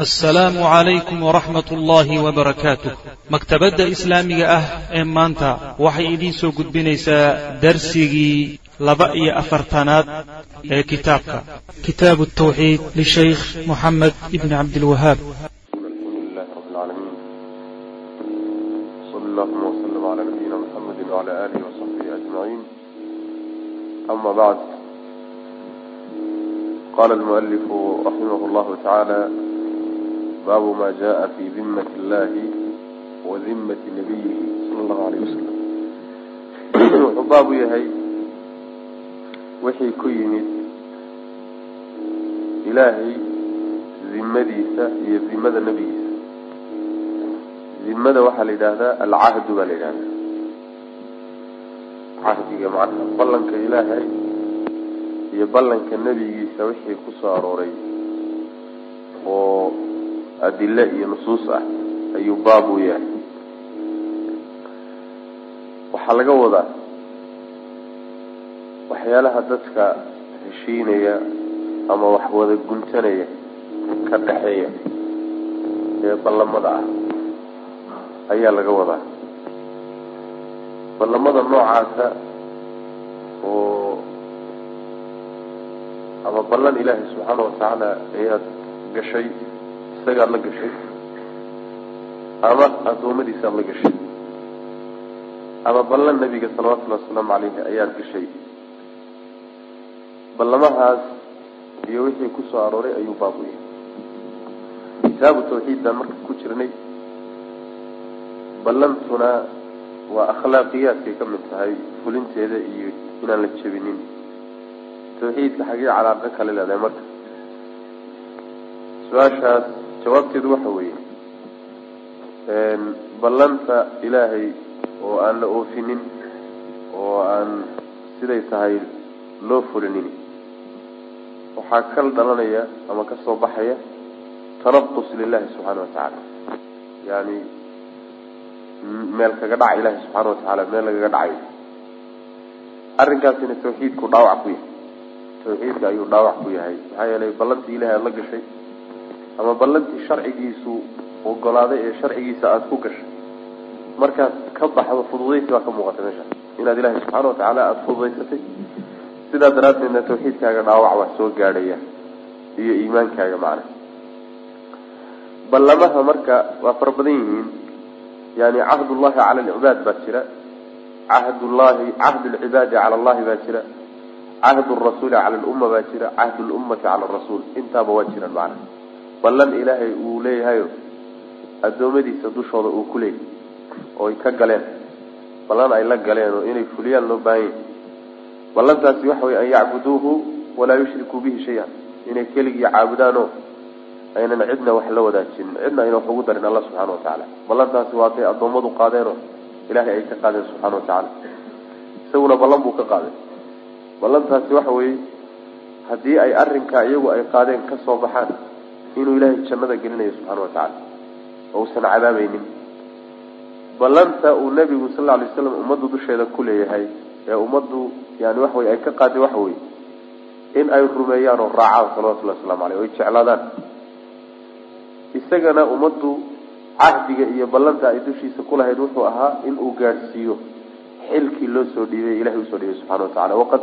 assalaamu calaykum waraxmat ullaahi wabarakaatuh maktabadda islaamiga ah ee maanta waxay idiin soo gudbinaysaa darsigii laba iyo afartanaad ee kitaabka. Kitaabu tawxiid lishaykh moxamed ibni cabdilwahaab qala almualifu raximah llahu tacaala baabu ma jaءa fi dimat اllahi wa dimati nabiyihi sala allahu alayh wasalam wuxuu baabu yahay wixii ku yimid ilaahay dimadiisa iyo dimada nebigiisa dimada waxaa la yidhaahdaa alcahdu baa la yidhahdaa cahdiga macnaha ballanka ilaahay iyo ballanka nebigiisa wixii ku soo arooray oo adile iyo nusuus ah ayuu baab yahay. Waxaa laga wadaa waxyaalaha dadka heshiinaya ama wax wada guntanaya ka dhexeeya ee ballamada ah ayaa laga wadaa. Ballamada noocaasa oo ama ballan ilaahay subxaana watacaala ayaad gashay isagaad la gashay. Ama addoommadiisaad la gashay. Ama ballan nebiga salawatullhi wasalaamu caleyhi ayaad gashay. Ballamahaas iyo wixii ku soo arooray ayuu baabu yahay kitaabu tawxiid baan marka ku jirnay. Ballantuna waa akhlaaqiyaadkay ka mid tahay fulinteeda iyo inaan la jebinin. Tawxiidka xagee calaaqo kale leedahay marka. Su'aashaas jawaabteedu waxa weeye ballanta ilaahay oo aan la oofinin oo aan siday tahay loo fulinin waxaa kal dhalanaya ama ka soo baxaya tanaqus lilahi subxaana watacaala yani meel kaga dhaca ilahi subxaana watacaala meel lagaga dhacayo arrinkaasina tawxiidku dhaawac ku yahay. Tawxiidka ayuu dhaawac ku yahay. Maxaa yeelay ballantii ilahay aada la gashay ama ballantii sharcigiisu ogolaaday ee sharcigiisa aada ku gashay. Markaad ka baxdo fududaysi baa ka muuqata meesha. Inaad ilahay subxaana watacaala aada fududaysatay sidaa daraaddeedna tawxiidkaaga dhaawac wax soo gaadhaya iyo iimaankaaga macna. Ballamaha marka waa fara badan yihiin yani cahdullahi cala alcibaad baa jira cahdullahi cahd lcibaadi cala allahi baa jira cahd rasuuli cala lumma baa jira cahd lummati cala rasuul. Intaaba waa jiraan macna ballan ilaahay uu leeyahayo addoommadiisa dushooda uu ku leeyahy oo ay ka galeen. Ballan ay la galeen oo inay fuliyaan loo baahan yahy ballantaasi waxa wey an yacbuduuhu walaa yushrikuu bihi shay-a inay keligii caabudaanoo aynan cidna wax la wadaajinin cidna ayna wax ugu darin alla subxana watacaala ballantaasi waatay addoommadu qaadeenoo ilahay ay ka qaadeen subxana watacaala isaguna ballan buu ka qaaday. Ballantaasi waxa weeye haddii ay arrinkaa iyagu ay qaadeen ka soo baxaan inuu ilaahay jannada gelinayo subxana watacaala oo usan cadaabeynin ballanta uu nebigu sal lla alay waslam ummaddu dusheeda ku leeyahay ee ummaddu yani waxa wey ay ka qaaday waxa weye in ay rumeeyaan oo raacaan salawatullahi waslamu aleyh o ay jeclaadaan. Isagana ummaddu cahdiga iyo ballanta ay dushiisa ku lahayd wuxuu ahaa in uu gaadhsiiyo xilkii loo soo dhiibay ilahay u soo dhiibay subxana watacala waqad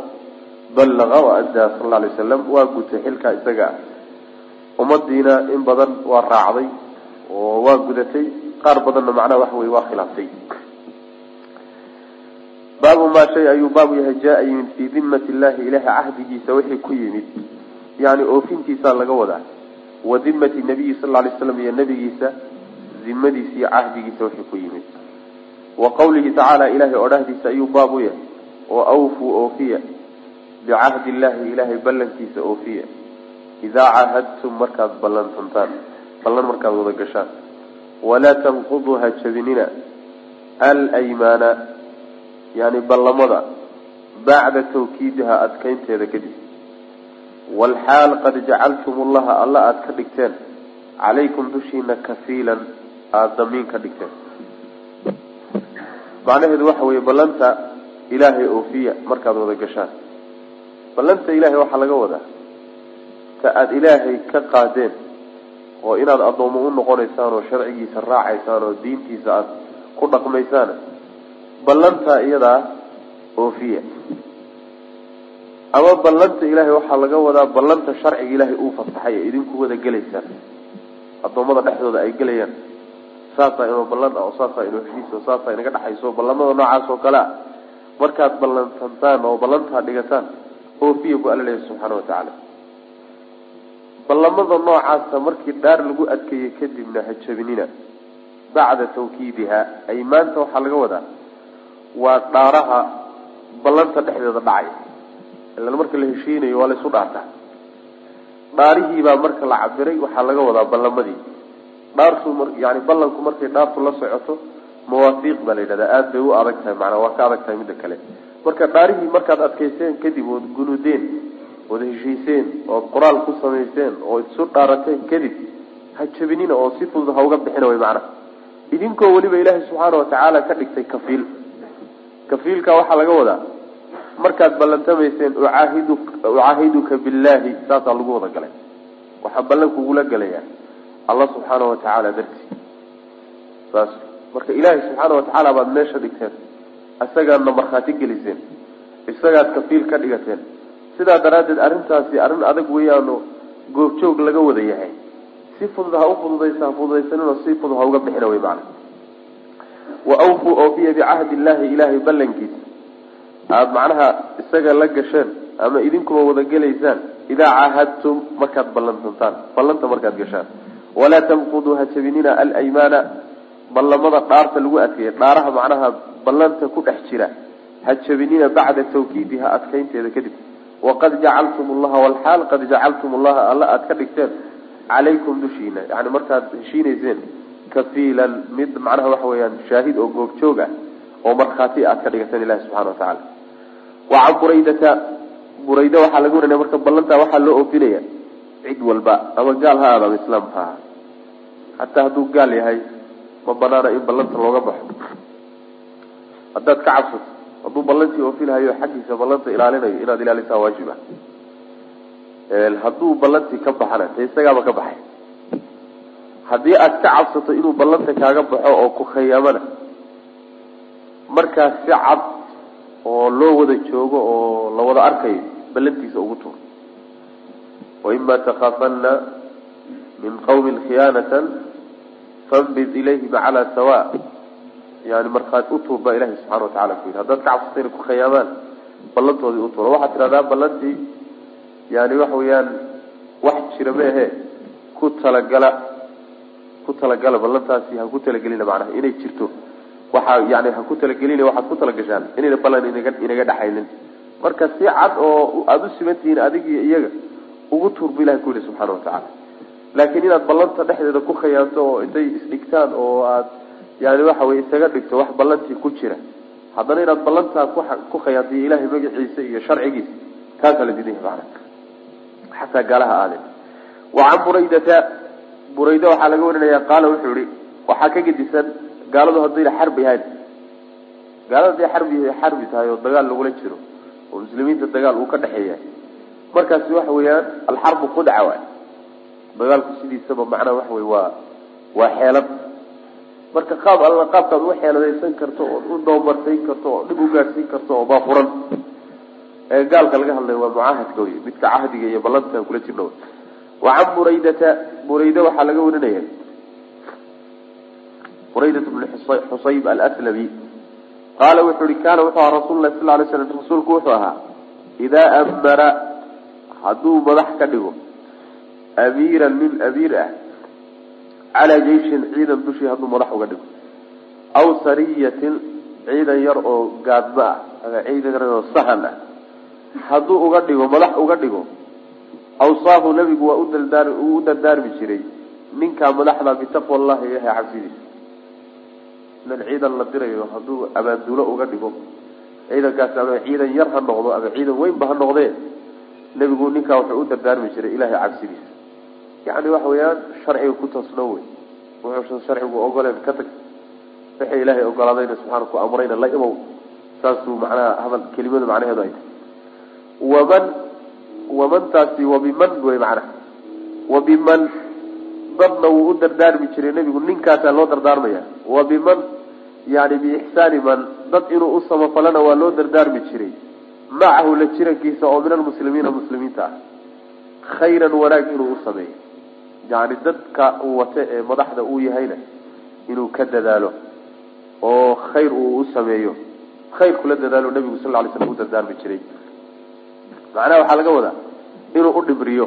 ballaqa wa addaa sal alla alay wasalam waa gutay xilkaa isaga. ah ummadiina in badan waa raacday oo waa gudatay qaar badanna macnaha waxa wey waa khilaaftay baabu maa shay ayuu baabu yahay jaa yimid fii dimati illahi ilahay cahdigiisa wixii ku yimid yani oofintiisaa laga wadaa. Wa dimati nabiyi sal alay slam iyo nebigiisa dimadiisa iyo cahdigiisa wixii ku yimid. Wa qawlihi tacaala ilahay odhahdiisa ayuu baab u yahay oo awfuu oofiya bicahdi illahi ilahay ballankiisa oofiya idaa caahadtum markaad ballantantaan ballan markaad wada gashaan walaa tanquduu ha jabinina alaymaana yani ballamada bacda tawkiidiha adkaynteeda kadib walxaal qad jacaltum ullaha alla aada ka dhigteen calaykum dushiina kafiilan aada damiin ka dhigteen macnaheedu waxa weeye ballanta ilaahay oofiya markaad wada gashaan ballanta ilaahay waxaa laga wadaa ta aada ilaahay ka qaadeen oo inaad addoomo u noqonaysaan oo sharcigiisa raacaysaan oo diintiisa aada ku dhaqmaysaan ballantaa iyadaa oofiya. Ama ballanta ilaahay waxaa laga wadaa ballanta sharciga ilaahay uu fasaxay ee idinku wada gelaysaan. Addoommada dhexdooda ay gelayaan. Saasaa inoo ballan ah oo saasaa inoo heshiis saasaa inaga dhexayso ballamada noocaas oo kale ah. Markaad ballantantaan oo ballantaa dhigataan oofiya bu alla leeyahy subxaana watacaala ballamada noocaasa markii dhaar lagu adkeeyey kadibna ha jabinina. Bacda tawkiidiha ay maanta waxaa laga wadaa waa dhaaraha ballanta dhexdeeda dhacay ilan marka la heshiinayo waa laysu dhaartaa. Dhaarihiibaa marka la cabiray waxaa laga wadaa ballamadii dhaartu yani ballanku markay dhaartu la socoto mawaafiiq baa la yidhahdaa. Aada bay u adag tahay maanaa waa ka adag tahay midda kale. Marka dhaarihii markaad adkayseen kadib ood gunudeen ood heshiiseen ood qoraal ku samayseen oo isu dhaarateen kadib ha jabinina oo si fudud ha uga bixina way macnaha idinkoo weliba ilaahay subxaana watacaala ka dhigtay kafiil. Kafiilka waxaa laga wadaa markaad ballantamayseen ucaahid ucaahiduka billahi saasaa lagu wada galay. Waxaa ballan kugula galayaa allah subxaana watacaala dartii. Saas marka ilaahay subxaana watacaala baad meesha dhigteen isagaadna markhaati geliseen isagaad kafiil ka dhigateen sidaa daraaddeed arrintaasi arrin adag weeyaano goobjoog laga wada yahay. Si fudud ha u fududaysa ha fududaysaninoo si fudud ha uga bixina wey macana wa awfuu oofiya bicahdi illahi ilaahay ballankiisa aada macnaha isaga la gasheen ama idinkuba wada gelaysaan idaa caahadtum markaad ballantantaan ballanta markaad gashaan walaa tanquduu ha jabinina alaymaana. Ballamada dhaarta lagu adkeeya dhaaraha macnaha ballanta ku dhex jira ha jabinina bacda tawkiidiha adkaynteeda kadib waqad jacaltum allaha walxaal qad jacaltum allaha alla aada ka dhigteen calaykum dushiina yani markaad heshiinayseen kafiilan mid macnaha waxa weeyaan shaahid oo goobjoog ah oo markhaati aad ka dhigateen ilahi subxana watacaala wa can buraydata burayda waxaa laga warinaya marka ballantaa waxaa loo oofinaya cid walba ama gaal ha aada islaamka ha hataa hadduu gaal yahay ma banaana in ballanta looga baxo haddaad ka cabsato hadduu ballantii oofinhayo xaggiisa ballanta ilaalinayo inaad ilaalisaa waajib ah hadduu ballantii ka baxana dee isagaaba ka baxay. Haddii aad ka cabsato inuu ballanta kaaga baxo oo ku khayaamana markaas si cad oo loo wada joogo oo la wada arkayo ballantiisa ugu tuur. Waima takaafanna min qawmin khiyaanatan fambid ilayhim calaa sawa yani markaad utuur baa ilahi subxana watacala ku yidhi. Haddaad ka cabsato inay ku khayaamaan ballantoodii utuura waxaad tidhahdaa ballantii yani waxa weeyaan wax jira ma ahe ku talagala ku talagala ballantaasi ha ku talagelina macnaha inay jirto. Waxaa yani ha ku talagelina waxaad ku talagashaan inayna ballan inaga inaga dhexaynin marka si cad oo aada u siman tihiin adigiyo iyaga ugu tuur bu ilahi ku yihi subxaana watacaala laakiin inaad ballanta dhexdeeda ku khayaanto oo intay isdhigtaan oo aad yani waxa weye isaga dhigto wax ballantii ku jira. Haddana inaad ballantaa ku khayaantiyo ilahay magaciisa iyo sharcigiisa kaasaa la diidan yahay macana xataa gaalaha aadeen wa can buraydata burayda waxaa laga warinaya qaala wuxuu yihi waxaa ka gedisan gaaladu haddayna xarbi ahayn. Gaalada haday xarbi xarbi tahay oo dagaal lagula jiro oo muslimiinta dagaal uu ka dhexeeya markaasi waxa weeyaan alxarbu khudca waay. Dagaalku sidiisaba macnaha waxa wey waa waa xeelad marka qaab alla qaabkaad u xeeladaysan karto ood u doomarsayn karto oo dhib u gaadhsiin karto oo baafuran. Ee gaalka laga hadlayo waa mucaahadka wey midka cahdiga iyo ballanta kula jirna wa can buraydata burayda waxaa laga warinaya. Buraydat bn xusayb alslami qaala wuxuu ihi kaana wuxuu ahaa rasul lah sal lay slam rasuulku wuxuu ahaa idaa amara hadduu madax ka dhigo amiiran nin amiir ah calaa jeyshin ciidan dushii hadduu madax uga dhigo. Aw sariyatin ciidan yar oo gaadma ah ama ciidan oo sahan ah. Hadduu uga dhigo madax uga dhigo awsaahu nabigu waa udaldaar uu u dardaarmi jiray ninkaa madaxda bitaqwa allahi ilahay cabsidiisa ilan ciidan la dirayo hadduu abaandulo uga dhigo ciidankaasi ama ciidan yar ha noqdo ama ciidan weynba ha noqdee nebigu ninkaa wuxuu u dardaarmi jiray ilahay cabsidiisa yani waxa weeyaan sharciga ku toosno wey. Wuxuusan sharcigu ogoleen ka tag. Wixii ilaahay ogolaadayna subxaana ku amrayna la imow. Saasuu macnaha hadal kelimadu macnaheedu ay tahay. Waman wamantaasi wabiman wey macnaha. Wabiman dadna wuu u dardaarmi jiray nebigu. Ninkaasaa loo dardaarmaya. Wa biman yani biixsaani man dad inuu u samafalana waa loo dardaarmi jiray. Macahu la jirankiisa oo min almuslimiina muslimiinta ah. Khayran wanaag inuu u sameeyo yani dadka uu wate ee madaxda uu yahayna inuu ka dadaalo oo khayr uu u sameeyo. Khayr kula dadaalo nabigu sal ly slam u dardaarmi jiray. Macnaha waxaa laga wadaa inuu u dhibriyo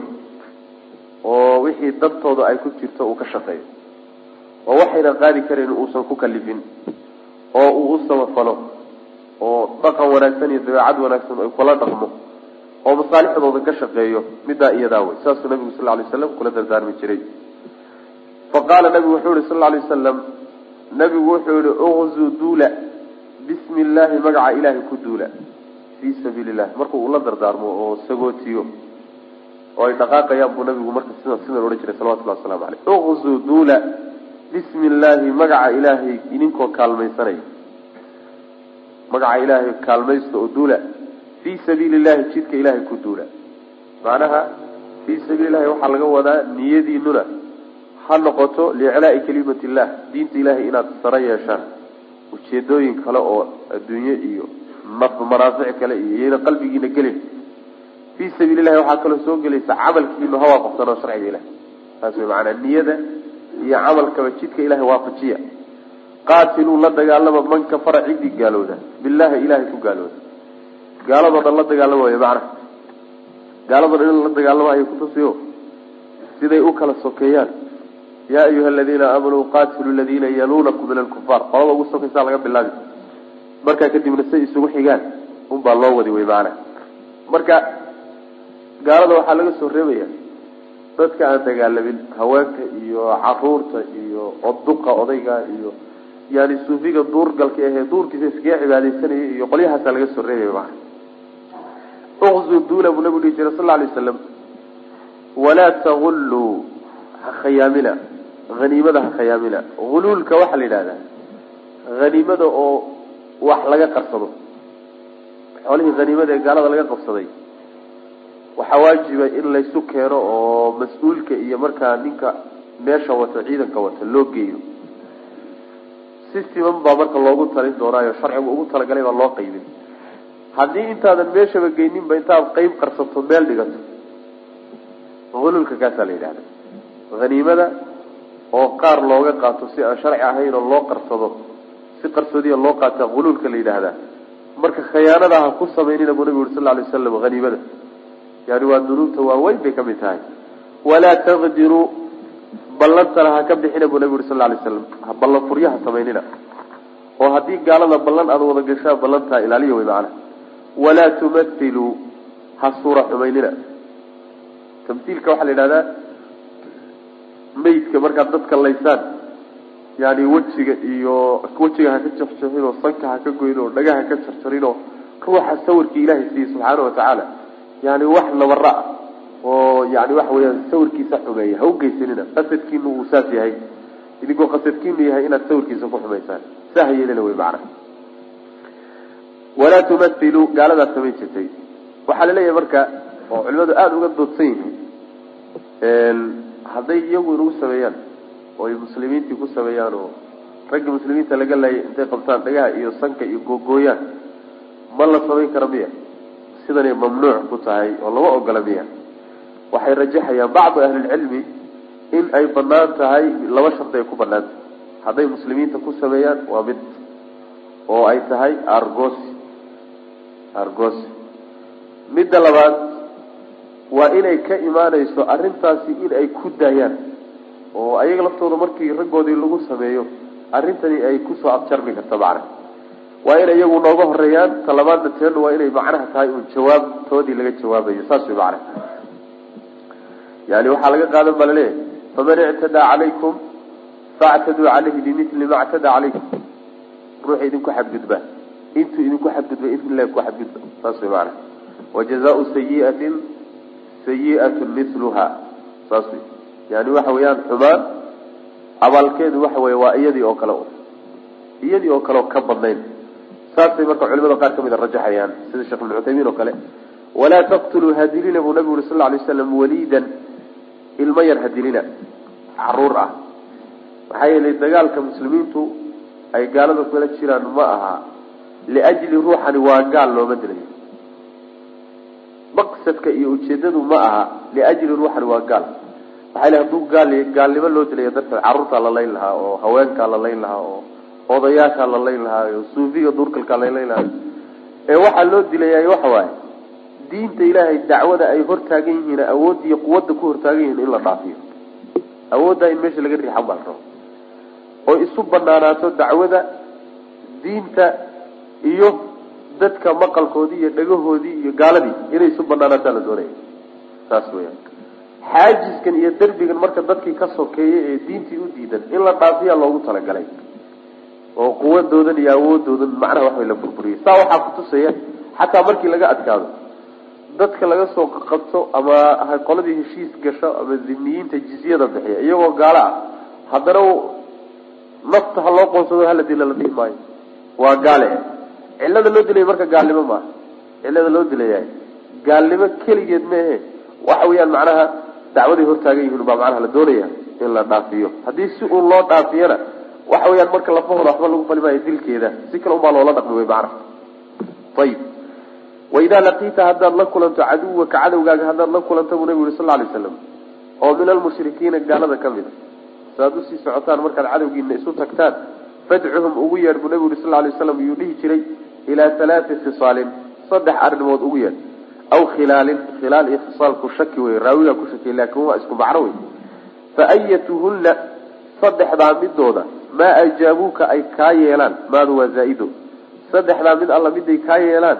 oo wixii dadtooda ay ku jirto uu ka shaqeeyo. Oo waxayna qaadi karayn uusan ku kalifin oo uu u samafalo oo dhaqan wanaagsan iyo dabeecad wanaagsan ay kula dhaqmo oo masaalixdooda ka shaqeeyo midaa iyadaa wey saasuu nabigu sal lay slam kula dardaarmi jiray. Fa qaala nabigu wuxuu yihi sal lay wasalam nabigu wuxuu yihi uqzuu duula bismi illaahi magaca ilaahay ku duula fii sabiili llahi marku uu la dardaarmo oo sagootiyo oo ay dhaqaaqayaan buu nabigu marka sida sidan odhan jiray salawatullahi waslamu aleyh uqzuu duula bismi illaahi magaca ilaahay idinkoo kaalmaysanaya magaca ilaahay kaalmaysta oo duula fii sabiili llahi jidka ilaahay ku duula. Macnaha fii sabiili llahi waxaa laga wadaa niyadiinuna ha noqoto liiclaai kalimati illah diinta ilahay inaad saro yeeshaan. Ujeedooyin kale oo adduunye iyo manaafic kale iyo iyayna qalbigiina gelin. Fii sabiili llahi waxaa kaloo soo gelaysa camalkiinu ha waafaqsanoo sharciga ilahay saas way macanaa niyada iyo camalkaba jidka ilahay waafajiya. Qaatiluu la dagaalama man kafara ciddii gaalooda billahi ilahay ku gaalooda gaaladoo dhan la dagaalama way macnaha gaaladoo dhan in la dagaalamayo kutusiyo siday u kala sokeeyaan. Yaa ayuha aladiina aamanuu qatiluu ladiina yaluunakum min alkufaar qolada ugu sokaysaa laga bilaabi. Markaa kadibna say isugu xigaan. Unbaa loo wadi wey macanaa marka gaalada waxaa laga soo reebaya dadka aan dagaalamin haweenka iyo carruurta iyo oduqa odayga iyo yani suufiga duurgalka ahee duurkiisa iskaga cibaadeysanaya iyo qolyahaasaa laga soo reebaya maa uqzu duula buu nabigu dhihi jiray sal alay waslam walaa tagulluu ha khayaamina haniimada ha khayaamina huluulka waxaa la yidhahdaa haniimada oo wax laga qarsado xoolihii haniimada ee gaalada laga qabsaday waxaa waajiba in laysu keeno oo mas'uulka iyo markaa ninka meesha wata ciidanka wata loo geeyo si siman baa marka loogu talin doonaayo sharcigu ugu talagalay baa loo qaybin haddii intaadan meeshaba geyninba intaad qeyb qarsato meel dhigato. Hululka kaasaa la yidhahda haniimada oo qaar looga qaato si aan sharci ahayn oo loo qarsado si qarsoodiya loo qaata hululka la yidhaahdaa marka khiyaanada ha ku samaynina buu nabigu uri sal lay waslam haniimada yani waa dunuubta waaweyn bay ka mid tahay. Walaa taqdiruu ballantana ha ka bixina buu nabigu uri sal lay slam ballan furyaha samaynina. Oo haddii gaalada ballan aada wada gashaan ballantaa ilaaliya wey macana walaa tumathiluu ha suura xumaynina tamhiilka waxaa la yidhahdaa maydka markaad dadka laysaan yani wejiga iyo wejiga ha ka jarjarin oo sanka ha ka goyn oo dhagaha ka jarjarin oo ruuxa sawirka ilaahay siiyey subxaana watacaala yani wax nabara oo yani waxa weyaan sawirkiisa xumeeya ha ugeysanina qasadkiinu uu saas yahay idinkoo qasadkiinu yahay inaad sawirkiisa ku xumaysaan saa ha yeelina wey macana walaa tumathiluu gaaladaad samayn jirtay. Waxaa la leeyahay marka oo culimadu aada uga doodsan yihiin hadday iyagu inagu sameeyaan oo ay muslimiintii ku sameeyaan oo ragga muslimiinta laga laayay intay qabtaan dhagaha iyo sanka iyo googooyaan ma la samayn kara miya? Sidanay mamnuuc ku tahay oo lama ogola miya. Waxay rajaxayaan bacdu ahlilcilmi in ay bannaan tahay laba shardi ay ku bannaan tahay. Hadday muslimiinta ku sameeyaan waa mid. Oo ay tahay argosi argosi midda labaad waa inay ka imaanayso arrintaasi in ay ku daayaan oo ayaga laftooda markii raggoodii lagu sameeyo arrintani ay ku soo abjarmi karta macna. Waa inay iyagu nooga horeeyaan talabaadna teenu waa inay macnaha tahay uun jawaabtoodii laga jawaabayo saas way macnaha yani waxaa laga qaadan baa la leeyahay faman ictadaa calaykum factaduu calayhi bimili ma ctadaa calaykum. Ruuxa idinku xadgudba intuu idinku xadgudba in ku xadgudba saas way macnaha wajazaau sayiatin sayiatu miluha saas wey yani waxa weeyaan xumaan abaalkeedu waxa wey waa iyadii oo kale iyadii oo kale oo ka badnayn. Saasay marka culimada qaar ka mid a rajaxayaan sida sheekh ibn cuthaymiin oo kale walaa taqtuluu hadilina buu nabigu uri sal lay slam waliidan ilmo yar hadilina carruur ah. Maxaa yeelay dagaalka muslimiintu ay gaalada kula jiraan ma aha liajli ruuxani waa gaal looma dilayo maqsadka iyo ujeedadu ma aha liajli ruuxani waa gaal maxaa yl haduu gaal gaalnimo loo dilayo darteed carruurtaa la layn lahaa oo haweenkaa la layn lahaa oo odayaashaa la layn lahaa oo suufiga duurkalkaa la layn lahaa ee waxaa loo dilayay waxa waaye diinta ilaahay dacwada ay hortaagan yihiin awoodda iyo quwadda ku hortaagan yihiin in la dhaafiyo awooddaa in meesha laga riixan baa la rabo oo isu banaanaato dacwada diinta iyo dadka maqalkoodii iyo dhagahoodii iyo gaaladii inay isu banaanaataa la doonaya saas weyaan xaajiskan iyo derbigan marka dadkii ka sokeeyay ee diintii u diidan in la dhaafiyaa loogu talagalay. Oo quwadoodan iyo awoodoodan macnaha waxbay la burburiyay saa waxaa kutusaya xataa markii laga adkaado dadka laga soo qabto ama qoladii heshiis gasho ama zimiyiinta jizyada bixiya iyagoo gaalo ah haddana nafta ha loo qoonsado hala dila la dhihi maayo. Waa gaale cillada loo dilaya marka gaalnimo maaha cillada loo dilayahay gaalnimo keligeed maehe waxa weeyaan macnaha dacwaday hortaagan yihiin baa macnaha la doonaya in la dhaafiyo. Haddii si uun loo dhaafiyana waxa weyaan marka lafahooda waxba lagu fali maayo dilkeeda si kale unbaa loola dhaqmi wey macnaha. Ayib waidaa laqiita haddaad la kulanto caduwaka cadowgaaga haddaad la kulanto buu nabigu yuri sal lay slam oo min almushrikiina gaalada ka mid a. Usii socotaan markaad cadowgiina isu tagtaan fadcuhum ugu yeedh buu nabigu yuri sal lay slam yuu dhihi jiray ilaa halaati khisaalin saddex arrimood ugu yeedh aw khilaalin khilaal iyo khisaalku shaki wey raawigaa ku shakiy laakin waa isku macno wey fa ayatuhunna saddexdaa midooda maa ajaabuuka ay kaa yeelaan maadu waa zaa-ido saddexdaa mid alla miday kaa yeelaan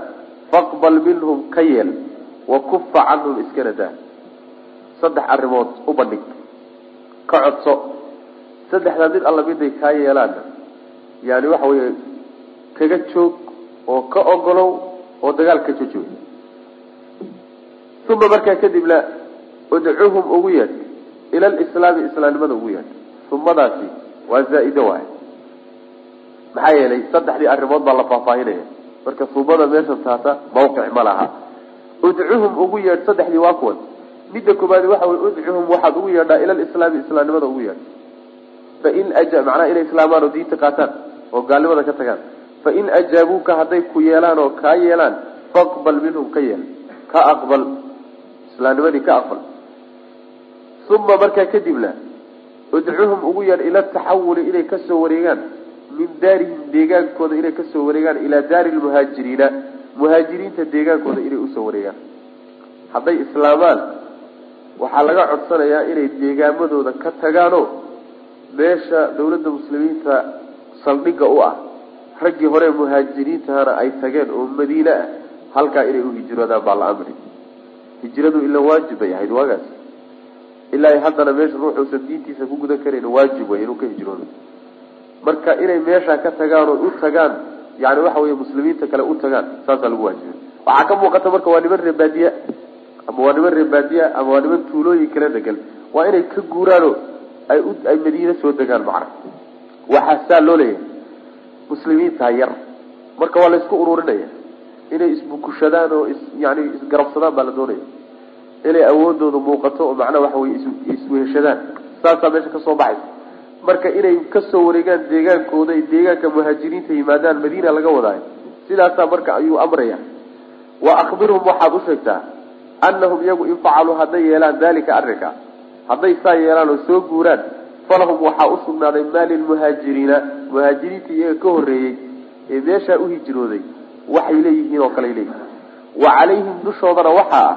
faqbal minhum ka yeel wa kufa canhum iskana daa. Saddex arrimood u bandhig ka codso. Saddexdaa mid alla miday kaa yeelaanna yani waxa weeye kaga joog oo ka ogolow oo dagaal ka jojoog uma markaa kadibna udcuhum ugu yeedh ila lislaami islaamnimada ugu yeedh. Umadaasi waa zaa-ido waay maxaa yeelay saddexdii arrimood baa la faahfaahinaya. Marka umada meesha taata mawqic ma laha. Udcuhum ugu yeedh saddexdii waa kuwan. Midda koobaadi waxa wey udcuhum waxaad ugu yeedhaa ila lislaami islaamnimada ugu yeedh. Fain macnaha inay islaamaan oo diinta qaataan oo gaalnimada ka tagaan fain ajaabuuka hadday ku yeelaan oo kaa yeelaan faqbal minhum ka yeel ka aqbal islaamnimadii ka aqbal. Uma markaa kadibna udcuhum ugu yeedh ila taxawuli inay ka soo wareegaan min daarihim deegaankooda inay ka soo wareegaan ilaa daari lmuhaajiriina muhaajiriinta deegaankooda inay u soo wareegaan. Hadday islaamaan waxaa laga codsanayaa inay deegaamadooda ka tagaano meesha dawladda muslimiinta saldhigga u ah raggii hore muhaajiriintahana ay tageen oo madiine ah halkaa inay uhijroodaan baa la amri hijradu ila waajib bay ahayd waagaas. Ilaa haddana meesha ruuxuusan diintiisa ku gudan karayn waajib wey inuu ka hijroodo marka inay meeshaa ka tagaan oo u tagaan yani waxa wey muslimiinta kale u tagaan saasaa lagu waajibay. Waxaa ka muuqata marka waa niman reebaadiya ama waa niman reebaadiya ama waa niman tuulooyin kala degan. Waa inay ka guuraano ay ay madiine soo degaan macna waxaa saa loo leeyahay muslimiintaa yar. Marka waa la isku ururinaya. Inay isbukushadaan oo yani isgarabsadaan baa la doonaya. Inay awoodooda muuqato oo macnaha waxa wey isweheshadaan saasaa meesha ka soo baxaysa marka inay ka soo wareegaan deegaankooda ay deegaanka muhaajiriinta yimaadaan madiina laga wadaayo. Sidaasaa marka ayuu amraya. Wa akbirhum waxaad u sheegtaa anahum iyagu in facaluu hadday yeelaan dalika arrinka. Hadday saa yeelaan oo soo guuraan falahum waxaa usugnaaday maa lilmuhaajiriina muhaajiriinta iyaga ka horreeyey ee meeshaa uhijrooday waxay leeyihiin oo kale leeyihiin. Wa calayhim dushoodana waxaa ah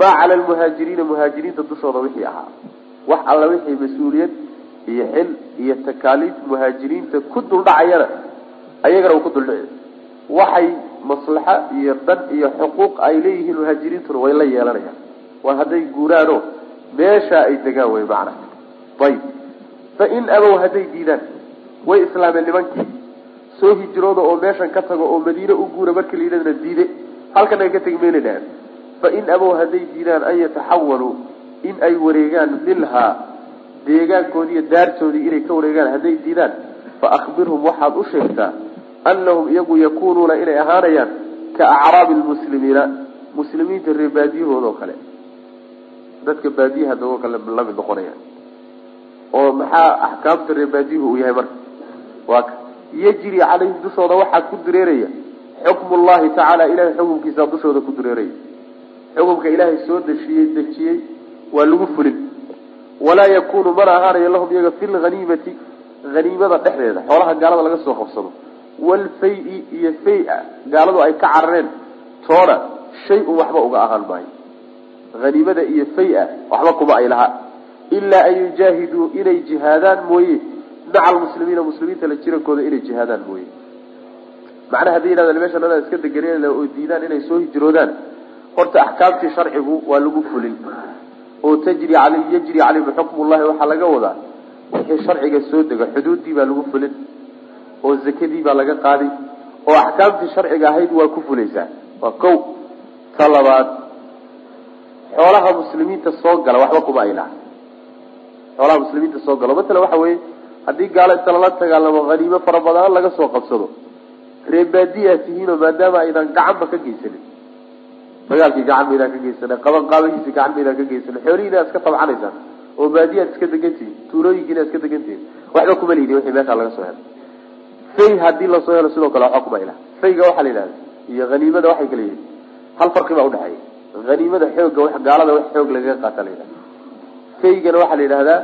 maa cala lmuhaajiriina muhaajiriinta dushooda wixii ahaa. Wax alla wixii mas'uuliyad iyo xil iyo takaaliif muhaajiriinta ku duldhacayana ayagana uu ku duldhici waxay maslaxa iyo dan iyo xuquuq ay leeyihiin muhaajiriintuna way la yeelanayaan. Waa hadday guuraano meeshaa ay degaan wey macna ayib fa in abow hadday diidaan way islaameen nimankii. Soo hijrooda oo meeshan ka tago oo madiine u guura markii la yidhahdana diide halkan ay ka tegi mayna dhahan fa in abow hadday diidaan an yataxawaluu in ay wareegaan minhaa deegaankoodii daartoodii inay ka wareegaan hadday diidaan fa akbirhum waxaad u sheegtaa anahum iyagu yakunuuna inay ahaanayaan ka acraabi lmuslimiina muslimiinta reer baadiyahooda oo kale. Dadka baadiyaha dagoo kale la mid noqonayaan oo maxaa axkaamta reebaadihu uu yahay marka. Waa ka yajri calayhim dushooda waxaa ku dureeraya xukmu llahi tacaala ilahay xukumkiisa dushooda ku dureeraya. Xukumka ilaahay soo deshiyey dejiyey waa lagu fulin. Walaa yakunu mana ahaanayo lahum iyaga fi lhaniimati haniimada dhexdeeda xoolaha gaalada laga soo qabsado. Walfay-i iyo fay-a gaaladu ay ka carareen toona shay-un waxba uga ahaan maayo. Haniimada iyo fay-a waxba kuma ay lahaa ilaa an yujaahiduu inay jihaadaan mooye. Maca almuslimiina muslimiinta la jirankooda inay jihaadaan mooye. Macnaha hadday yidhahdaan meesha nadaa iska deganeen oo diidaan inay soo hijroodaan horta axkaamtii sharcigu waa lagu fulin. Oo tajri al yajri calayhim xukmu llahi waxaa laga wadaa. Wixii sharciga soo dega xuduuddii baa lagu fulin. Oo zakadii baa laga qaadi. Oo axkaamtii sharciga ahayd waa ku fulaysaa. Waa ko ta labaad. Xoolaha muslimiinta soo gala waxba kuma ay laha xoolaha muslimiinta soo galo. Matala waxa weeye haddii gaalo inta lala dagaalamo haniimo fara badan laga soo qabsado. Reebaadiyaa tihiinoo maadaama aydan gacanba ka geysanin. Dagaalkii gacan maydaan ka geysana qaban qaabahiisi gacan maydaan ka geysana xoolihiina iska tabcanaysaan. Oo baadiyaad iska degantihin tuulooyinkiina iska degantihin waxba kuma lihidin wixii meeshaa laga soo helo. Fay haddii la soo helo sidoo kale waxba kuma ilaha fayga waxaa la yidhahda iyo haniimada waxay kala hal farqi baa udhexeeya haniimada xooga gaalada wax xoog lagaga qaata la yidhahda faygana waxaa la yidhahdaa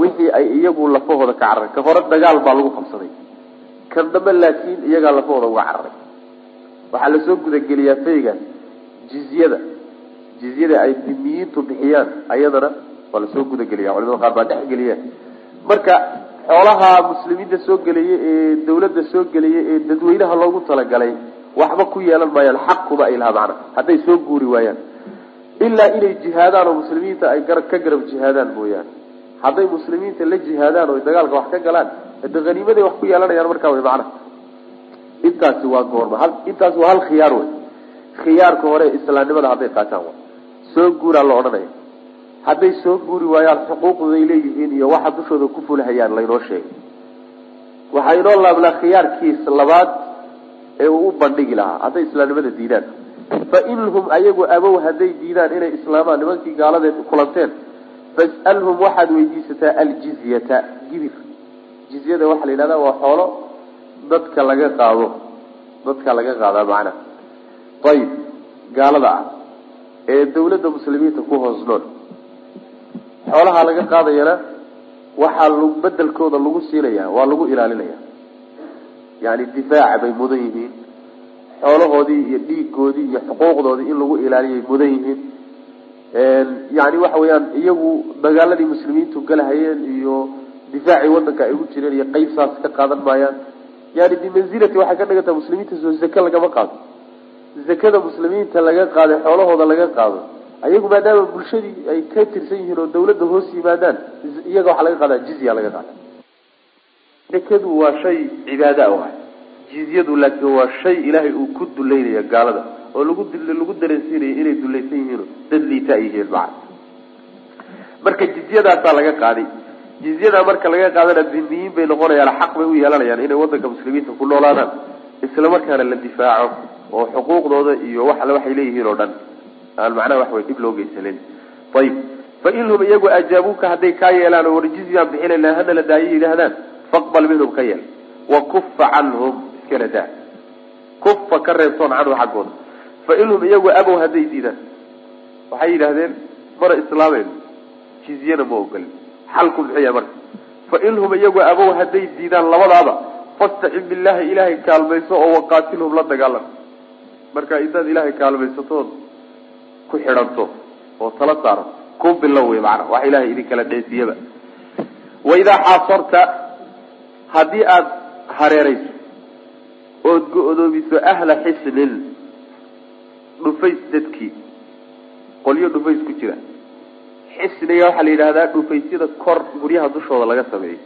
wixii ay iyagu lafahooda ka cararay ka hore dagaal baa lagu qabsaday. Kan dambe laakiin iyagaa lafahooda uga cararay waxaa la soo gudageliyaa faygaas jizyada jizyada ay dimiyiintu bixiyaan ayadana waa la soo gudageliya culimada qaar baa dhexgeliya marka xoolaha muslimiinta soo gelaya ee dawladda soo gelaya ee dadweynaha loogu talagalay waxba ku yeelan maayaan xaq kuma ay laha macna hadday soo guuri waayaan ilaa inay jihaadaan oo muslimiinta ay ka garab jihaadaan mooyaane. Hadday muslimiinta la jihaadaan oo dagaalka wax ka galaan hade haniimaday wax ku yeelanayaan markaa way macna. Intaasi waa goorma. Intaasi waa hal khiyaar wey khiyaarka hore islaamnimada hadday qaataan wa soo guuraa la odhanaya. Hadday soo guuri waayaan xuquuqday leeyihiin iyo waxa dushooda ku fulhayaan laynoo sheegay. Waxaa inoo laabnaa khiyaarkiis labaad ee uu u bandhigi lahaa. Hadday islaamnimada diidaan fa in hum ayagu abow hadday diidaan inay islaamaan nimankii gaaladeed kulanteen fas'alhum waxaad weydiisataa aljizyata gibir. Jizyada waxaa la yidhahdaa waa xoolo dadka laga qaado dadka laga qaadaa macnaha ayib gaalada ah ee dawladda muslimiinta ku hoos nool. Xoolaha laga qaadayana waxaa bedelkooda lagu siinaya waa lagu ilaalinaya. Yani difaaca bay mudan yihiin xoolahoodii iyo dhiigoodii iyo xuquuqdoodii in lagu ilaaliyay mudan yihiin. Yani waxa weeyaan iyagu dagaaladii muslimiintu galahayeen iyo difaacii wadanka ay ugu jireen iyo qeyb saas ka qaadan maayaan. Yani bimanzilati waxay ka dhigan tahay muslimiinta soo zake lagama qaado. Zakada muslimiinta laga qaaday xoolahooda laga qaado. Ayagu maadaama bulshadii ay ka tirsan yihiin oo dawladda hoos yimaadaan iyaga waxaa laga qaadaa jizya laga qaada zakadu waa shay cibaada ah jizyadu laakiin waa shay ilaahay uu ku duleynaya gaalada oo lagu dareensiinaya inay dulaysan yihiin dad liita yihiin maca marka jizyadaasaa laga qaaday jizyadaa marka laga qaadana dimiyiin bay noqonayaan xaq bay u yeelanayaan inay wadanka muslimiinta ku noolaadaan isla markaana la difaaco oo xuquuqdooda iyo wax alle waxay leeyihiin oo dhan. Aan macnaha wax wey dhib loo geysanen ayib fa inhum iyagu ajaabuuka hadday kaa yeelaan oo war jizyaan bixinayna hana la daayo yidhaahdaan faqbal minhum ka yeel. Wa kufa canhum iskala daa kufa ka reebtoon canhu xaggooda. Fa inhum iyagu abow hadday diidaan. Waxay yidhaahdeen mana islaamayno jizyana ma ogolin xalku yahay marka. Fa inhum iyagu abow hadday diidaan labadaaba fastacin billahi ilaahay kaalmayso oo waqaatilhum la dagaalam marka intaad ilaahay kaalmaysatood ku xidhanto oo tala saaran ku bilow wey maana wax ilahay idinkala dheesiyaba. Waidaa xaasarta haddii aada hareerayso ood go-doomiso ahla xisnin dhufays dadkii. Qolyo dhufays ku jira. Xisniga waxaa la yidhahdaa dhufaysyada kor guryaha dushooda laga sameeyo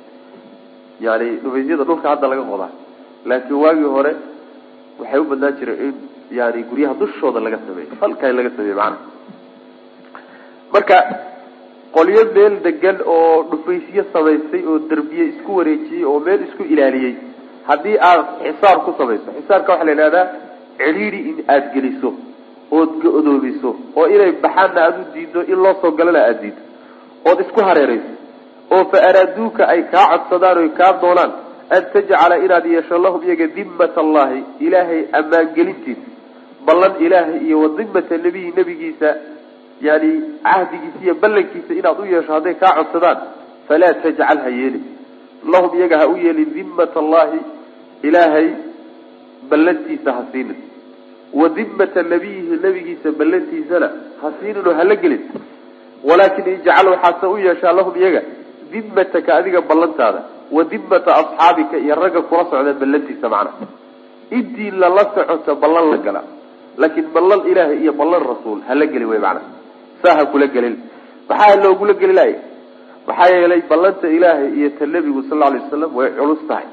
yani dhufaysyada dhulka hadda laga qodaa laakiin waagii hore waxay u badnaan jireen in yani guryaha dushooda laga sameeyo halkaa laga sameeyo macana marka qolyo meel degan oo dhufaysyo samaystay oo derbiye isku wareejiyey oo meel isku ilaaliyey haddii aad xisaar ku samayso xisaarka waxaa la yidhahdaa cidhiidi in aada geliso ood go-doomiso oo inay baxaanna aada u diido in loo soo galana aada diido ood isku hareerayso oo fa araaduuka ay kaa codsadaan oy kaa doonaan an tajcala inaad yeesho lahum iyaga dimmat allahi ilaahay ammaangelintiisa ballan ilaahay iyo wa dimmata nebiyi nebigiisa yani cahdigiisa iyo ballankiisa inaad u yeesho hadday kaa codsadaan falaa tajcal ha yeelin. Lahum iyaga ha u yeelin dimmat allahi ilaahay ballantiisa ha siinin. Wa dimmata nabiyihi nebigiisa ballantiisana ha siinin oo hala gelin. Walaakin ijcal waxaase u yeeshaa lahum iyaga dimmataka adiga ballantaada. Wa dimmata asxaabika iyo ragga kula socda ballantiisa macna. Intii lala socoto ballan la gala laakiin ballan ilaahay iyo ballan rasuul hala gelin wey macna. Saa ha kula gelin. Maxaa loogula geli lahay? Maxaa yeelay ballanta ilaahay iyo ta nebigu sal alay wasalam way culus tahay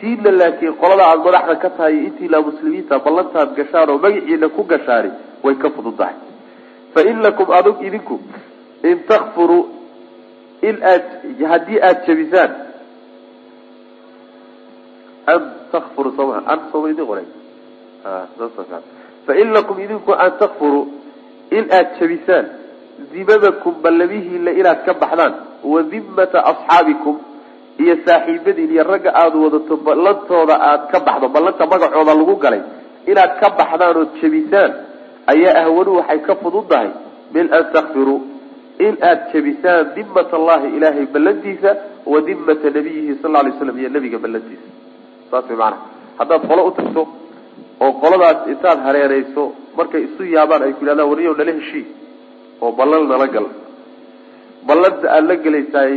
tiina laakiin qolada aada madaxda ka tahay intiina muslimiinta ballantaad gashaan oo magaciina ku gashaani way ka fududahay. Fa in lakum adug idinku in takfuruu in aad haddii aada jabisaan an takfuru sooma an sooma idin qoray fa in lakum idinku an takfuruu in aada jabisaan dimamakum ballamihiina inaad ka baxdaan wa dimmata asxaabikum iyo saaxiibadiin iyo ragga aada wadato ballantooda aada ka baxdo ballanta magacooda lagu galay inaad ka baxdaan oo jebisaan ayaa ahwanu waxay ka fududahay min an takfiruu in aada jebisaan dimmat allahi ilaahay ballantiisa wa dimmata nabiyihi sal alay slam iyo nabiga ballantiisa. Saas way maanaa haddaad qolo u tagto oo qoladaas intaad hareereyso markay isu yaabaan ay ku yidhahdaan wariyow nala heshii oo ballan nala gal. Ballanta aada la gelaysaay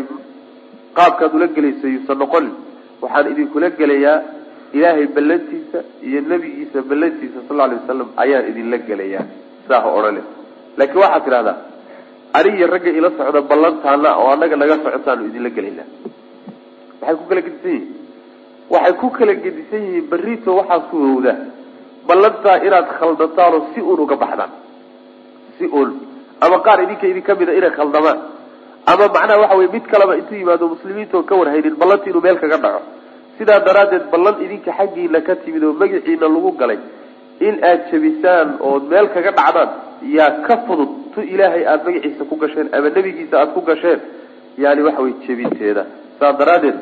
qaabkaad ula gelaysa yuusan noqonin waxaan idinkula gelayaa ilaahay ballantiisa iyo nebigiisa ballantiisa sal alay wasalam ayaan idinla gelayaa saa ha odhane laakiin waxaad tidhahdaa anigiyo ragga ila socda ballantaana oo annaga naga socotaanu idinla gelaynaa maxay ku kala gedisan yihiin. Waxay ku kala gedisan yihiin berrito waxaa suurowda ballantaa inaad khaldataanoo si uun uga baxdaan si uun. Ama qaar idinka idin ka mid a inay khaldamaan ama macnaha waxa weye mid kaleba intuu yimaado muslimiintaoo ka warhaynin ballanti inuu meel kaga dhaco. Sidaa daraaddeed ballan idinka xaggiina ka timid oo magaciina lagu galay in aada jebisaan ood meel kaga dhacdaan yaa ka fudud tu ilaahay aada magaciisa ku gasheen ama nebigiisa aada ku gasheen yani waxa weye jebinteeda saa daraaddeed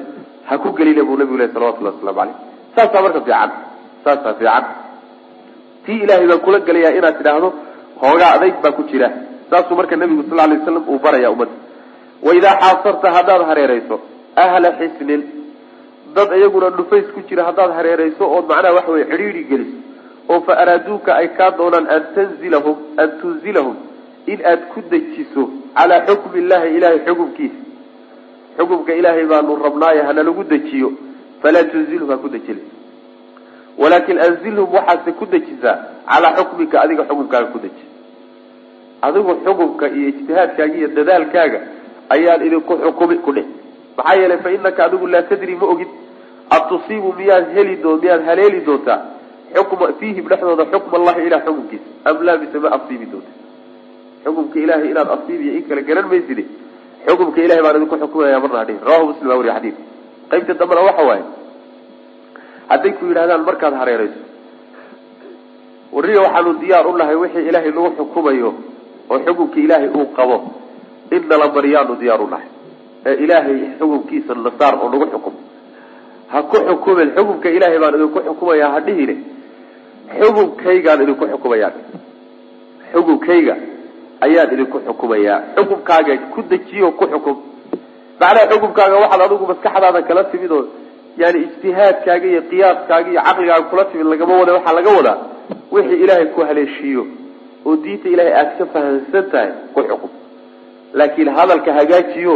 ha ku gelina buu nabigu leh salawatullahi waslamu caleyh saasaa marka fiican. Saasaa fiican. Tii ilaahay baan kula gelayaa inaad tidhaahdo hoogaa adayg baa ku jira. Saasuu marka nabigu sal alay waslam uu baraya ummadda waidaa xaasarta haddaad hareereyso ahla xisnin dad iyaguna dhufays ku jira haddaad hareereyso ood macnaha waxa weye cidhiidhi geliso oo fa araaduuka ay kaa doonaan an tanzilahum an tunzilahum in aad ku dejiso calaa xukmi illahi ilahay xukumkiisa xukumka ilaahay baanu rabnaayo hana lagu dejiyo falaa tunzilhum ha ku dejina walaakin anzilhum waxaase ku dejisaa calaa xukmika adiga xukumkaaga ku deji. Adigu xukumka iyo ijtihaadkaaga iyo dadaalkaaga ayaan idinku xukumi ku dheh maxaa yeelay fa inaka adigu laa tadri ma ogid. Atusiibu miyaad heli doo miyaad haleeli doontaa? Xukma fiihim dhexdooda xukm allahi ilah xukumkiisa am laa mise ma asiibi doonta xukumka ilahay inaad asiibiyo in kale garan mayside. Xukumka ilahay baan idinku xukumaya marna hadhihi. Rawahu muslim baa wariya xadiid. Qaybta dambena waxa waaye hadday ku yidhahdaan markaad hareereyso wariga waxaanu diyaar u nahay wixii ilaahay lagu xukumayo oo xukumka ilaahay uu qabo in nala baryaanu diyaar u nahay. Ee ilaahay xukumkiisa nasaar oo nagu xukum. Ha ku xukumin xukumka ilaahay baan idinku xukumayaa ha dhihine. Xukumkaygaan idinku xukumayaa xukumkayga ayaan idinku xukumayaa. Xukumkaaga ku dejiyo ku xukum. Macnaha xukumkaaga waxaad adigu maskaxdaada kala timid oo yani ijtihaadkaaga iyo qiyaaskaaga iyo caqligaaga kula timid lagama wada waxaa laga wadaa wixii ilaahay ku haleeshiiyo. Oo diinta ilaahay aada ka fahamsan tahay ku xukum laakiin hadalka hagaajiyo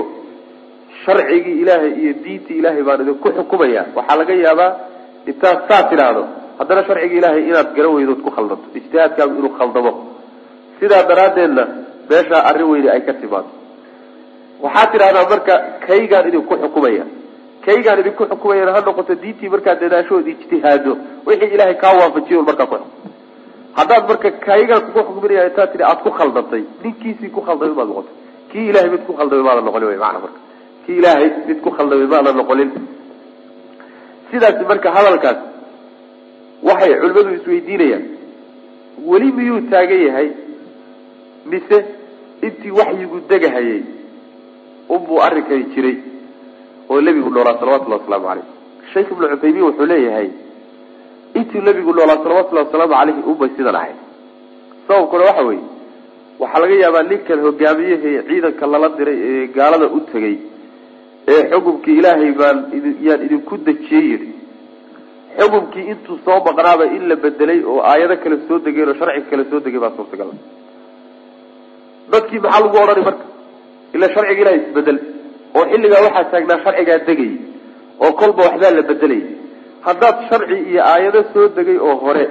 sharcigii ilaahay iyo diintii ilaahay baan idinku xukumaya. Waxaa laga yaabaa intaad saa tidhaahdo haddana sharciga ilaahay inaad garan weydood ku khaldanto ijtihaadkaagu inuu khaldamo. Sidaa daraaddeedna meeshaa arrin weyne ay ka timaado. Waxaad tidhahdaa marka kaygaan idinku xukumaya. Kaygaan idinku xukumayana ha noqoto diintii markaad dadaashood ijtihaado wixii ilaahay kaa waafajiyo markaa ku xukum marka kaygaan kugu xukuminaya intaad tidhi aada ku khaldantay ninkiisii ku khaldamay maad noqotay kii ilahay mid ku khaldamay maada noqonin wy maana marka. Kii ilaahay mid ku khaldamay maada noqonin sidaasi marka hadalkaas waxay culimadu isweydiinayaan. Weli miyuu taagan yahay? Mise intii waxyigu degahayay unbuu arrinkani jiray oo nebigu noolaa salawatullahi wasalaamu caleyh sheekh ibnu cuthaymiin wuxuu leeyahay intuu nebigu noolaa salawatullahi wasalaamu caleyhi unbay sidan ahayd. Sababkuna waxa weeye waxaa laga yaabaa ninkan hogaamiyahee ciidanka lala diray ee gaalada u tegay ee xukumkii ilaahay baan yaan idinku dejiyey yidhi. Xukumkii intuu soo maqnaaba in la bedelay oo aayado kale soo degeen oo sharciga kale soo degay baa suurtagal. Dadkii maxaa lagu odhani marka? Ila sharciga ilahay isbeddel oo xilligaa waxaa taagnaa sharcigaa degayay oo kolba waxbaa la bedelayay haddaad sharci iyo aayado soo degay oo hore